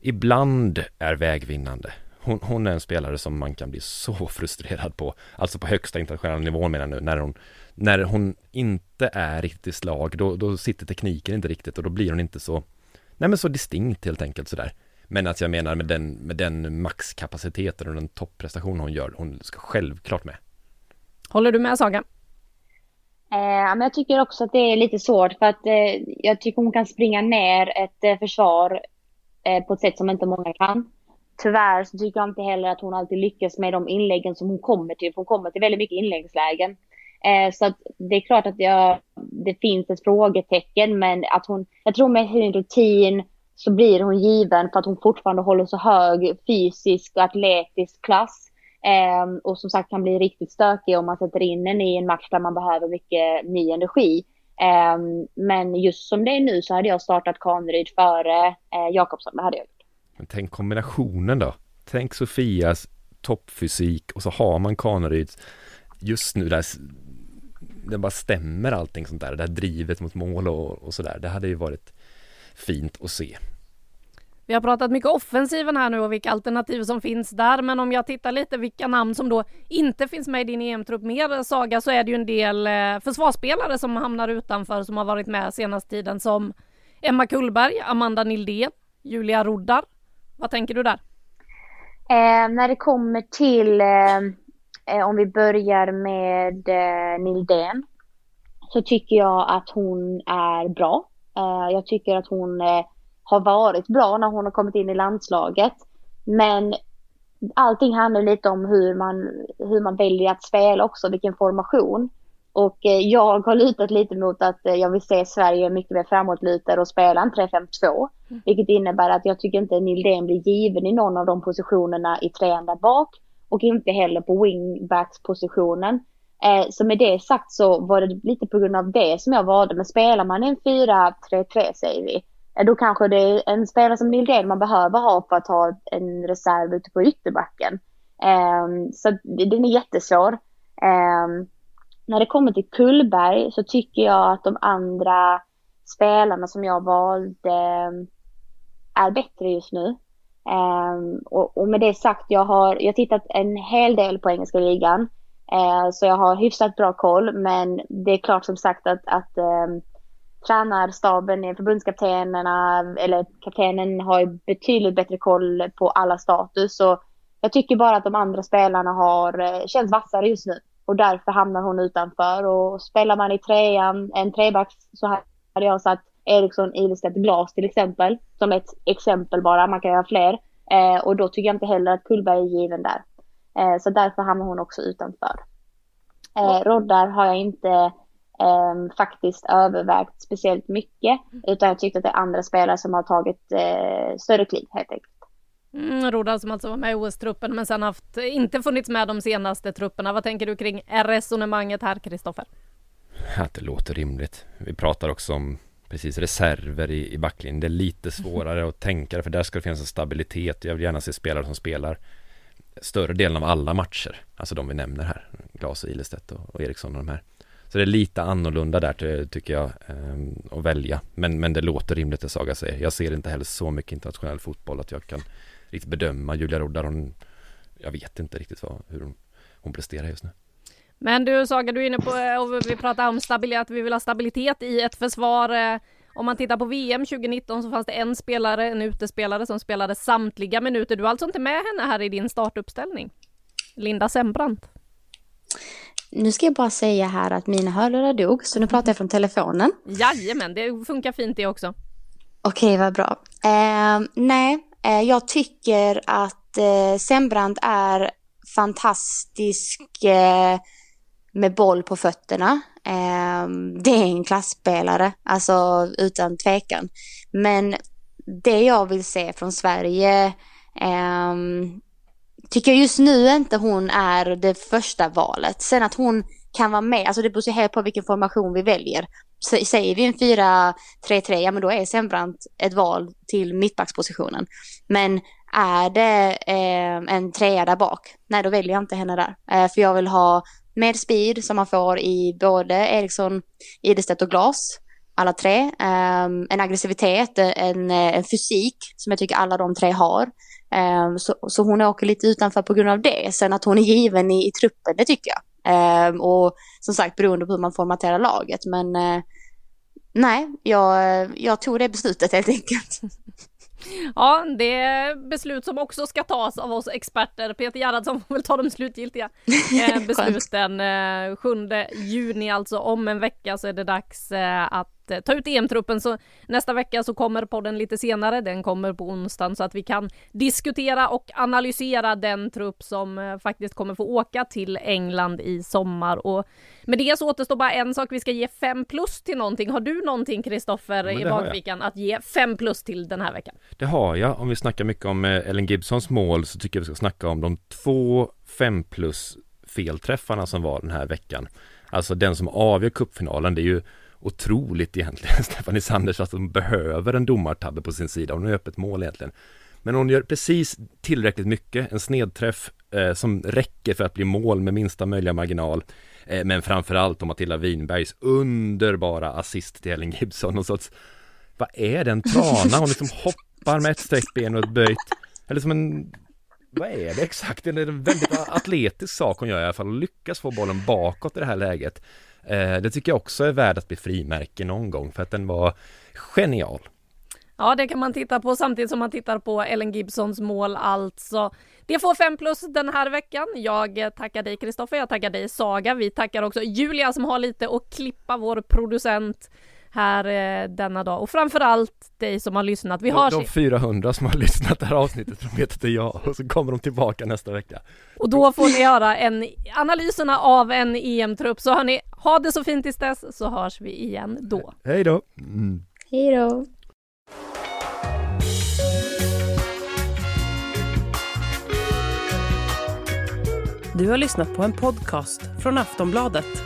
S4: ibland är vägvinnande. Hon, hon är en spelare som man kan bli så [LAUGHS] frustrerad på, alltså på högsta internationella nivån menar jag nu, när hon, när hon inte är riktigt i slag, då, då sitter tekniken inte riktigt och då blir hon inte så, nej men så distinkt helt enkelt sådär. Men att jag menar med den, med den maxkapaciteten och den topprestation hon gör, hon ska självklart med.
S2: Håller du med Saga?
S5: Eh, men jag tycker också att det är lite svårt för att eh, jag tycker hon kan springa ner ett eh, försvar eh, på ett sätt som inte många kan. Tyvärr så tycker jag inte heller att hon alltid lyckas med de inläggen som hon kommer till. För hon kommer till väldigt mycket inläggslägen. Eh, så att det är klart att jag, det finns ett frågetecken men att hon, jag tror med sin rutin så blir hon given för att hon fortfarande håller så hög fysisk och atletisk klass. Eh, och som sagt kan bli riktigt stökig om man sätter in henne i en match där man behöver mycket ny energi. Eh, men just som det är nu så hade jag startat Kaneryd före eh, Jakobsson, det hade jag gjort.
S4: Men tänk kombinationen då. Tänk Sofias toppfysik och så har man Kaneryds just nu där det bara stämmer allting sånt där, det här drivet mot mål och, och sådär. Det hade ju varit fint att se.
S2: Vi har pratat mycket offensiven här nu och vilka alternativ som finns där, men om jag tittar lite vilka namn som då inte finns med i din EM-trupp mer Saga, så är det ju en del eh, försvarsspelare som hamnar utanför som har varit med senaste tiden som Emma Kullberg, Amanda Nildén, Julia Roddar. Vad tänker du där?
S5: Eh, när det kommer till, eh, eh, om vi börjar med eh, Nildén, så tycker jag att hon är bra. Eh, jag tycker att hon eh, har varit bra när hon har kommit in i landslaget. Men allting handlar lite om hur man, hur man väljer att spela också, vilken formation. Och eh, jag har lutat lite mot att jag vill se Sverige mycket mer framåtlutade och spela en 3-5-2. Vilket innebär att jag tycker inte Nildén blir given i någon av de positionerna i trean där bak. Och inte heller på wingbacks-positionen. Eh, så med det sagt så var det lite på grund av det som jag valde. Men spelar man en 4-3-3 säger vi. Eh, då kanske det är en spelare som Nildén man behöver ha för att ha en reserv ute på ytterbacken. Um, så den är jättesvår. Um, när det kommer till Kullberg så tycker jag att de andra spelarna som jag valde ehm, är bättre just nu. Um, och, och, med det sagt, jag har, jag har tittat en hel del på engelska ligan. Eh, så jag har hyfsat bra koll, men det är klart som sagt att, att eh, tränarstaben, förbundskaptenerna eller kaptenen har betydligt bättre koll på alla status. Så jag tycker bara att de andra spelarna har uh, känns vassare just nu och därför hamnar hon utanför. Och spelar man i trean, en trebacks, så hade jag satt Eriksson, Ilestedt, Glas till exempel. Som ett exempel bara, man kan göra fler. Eh, och då tycker jag inte heller att Kullberg är given där. Eh, så därför hamnar hon också utanför. Eh, Roddar har jag inte eh, faktiskt övervägt speciellt mycket. Utan jag tyckte att det är andra spelare som har tagit eh, större kliv helt enkelt.
S2: Mm, Roda som alltså var med i OS-truppen men sen haft, inte funnits med de senaste trupperna. Vad tänker du kring resonemanget här, Kristoffer?
S4: Att det låter rimligt. Vi pratar också om precis reserver i, i backlinjen. Det är lite svårare att tänka för där ska det finnas en stabilitet. Jag vill gärna se spelare som spelar större delen av alla matcher. Alltså de vi nämner här. Glas och Ilestedt och, och Eriksson och de här. Så det är lite annorlunda där tycker jag eh, att välja. Men, men det låter rimligt det Saga säger. Jag ser inte heller så mycket internationell fotboll att jag kan riktigt bedöma Julia Roddar. Hon, jag vet inte riktigt vad, hur hon, hon presterar just nu.
S2: Men du Saga, du är inne på, eh, och vi pratar om stabilitet, vi vill ha stabilitet i ett försvar. Eh, om man tittar på VM 2019 så fanns det en spelare, en utespelare som spelade samtliga minuter. Du har alltså inte med henne här i din startuppställning? Linda Sembrant.
S5: Nu ska jag bara säga här att mina hörlurar dog, så nu pratar jag från telefonen.
S2: Jajamän, det funkar fint det också.
S5: Okej, vad bra. Eh, nej, eh, jag tycker att eh, Sembrant är fantastisk eh, med boll på fötterna. Eh, det är en klassspelare, alltså utan tvekan. Men det jag vill se från Sverige eh, tycker jag just nu inte hon är det första valet. Sen att hon kan vara med, alltså det beror helt på vilken formation vi väljer. Säger vi en 4-3-3, ja men då är Sembrant ett val till mittbackspositionen. Men är det eh, en trea där bak, nej då väljer jag inte henne där. Eh, för jag vill ha med speed som man får i både Eriksson, Idestedt och Glas. Alla tre. Um, en aggressivitet, en, en fysik som jag tycker alla de tre har. Um, så, så hon åker lite utanför på grund av det. Sen att hon är given i, i truppen, det tycker jag. Um, och som sagt beroende på hur man formaterar laget. Men uh, nej, jag, jag tog det beslutet helt enkelt. [LAUGHS] [LAUGHS]
S2: Ja, det är beslut som också ska tas av oss experter. Peter Gerhardsson får väl ta de slutgiltiga [LAUGHS] eh, besluten. 7 eh, juni alltså, om en vecka så är det dags eh, att Eh, ta ut EM-truppen. Så nästa vecka så kommer podden lite senare. Den kommer på onsdagen så att vi kan diskutera och analysera den trupp som eh, faktiskt kommer få åka till England i sommar. Och med det så återstår bara en sak. Vi ska ge fem plus till någonting. Har du någonting Kristoffer i bakfickan att ge fem plus till den här veckan?
S4: Det har jag. Om vi snackar mycket om eh, Ellen Gibsons mål så tycker jag vi ska snacka om de två fem plus felträffarna som var den här veckan. Alltså den som avgör cupfinalen. Det är ju otroligt egentligen, [LAUGHS] Stephanie Sanders, att hon behöver en domartabbe på sin sida. Hon har öppet mål egentligen. Men hon gör precis tillräckligt mycket, en snedträff eh, som räcker för att bli mål med minsta möjliga marginal. Eh, men framförallt om Matilda Winbergs underbara assist till Ellen Gibson. Någon sorts... vad är den trana? Hon liksom hoppar med ett sträckt ben och ett böjt. Eller som en vad är det exakt? Det är en väldigt atletisk sak hon gör i alla fall och lyckas få bollen bakåt i det här läget. Eh, det tycker jag också är värd att bli frimärke någon gång för att den var genial.
S2: Ja, det kan man titta på samtidigt som man tittar på Ellen Gibsons mål alltså. Det får fem plus den här veckan. Jag tackar dig Kristoffer, jag tackar dig Saga. Vi tackar också Julia som har lite att klippa, vår producent här eh, denna dag och framförallt dig som har lyssnat.
S4: Vi har de, de 400 som har lyssnat det här avsnittet, de vet att det är jag och så kommer de tillbaka nästa vecka.
S2: Och då får ni höra en, analyserna av en EM-trupp. Så hörni, ha det så fint tills dess så hörs vi igen då.
S4: Hej då!
S5: Mm. Hej då!
S1: Du har lyssnat på en podcast från Aftonbladet.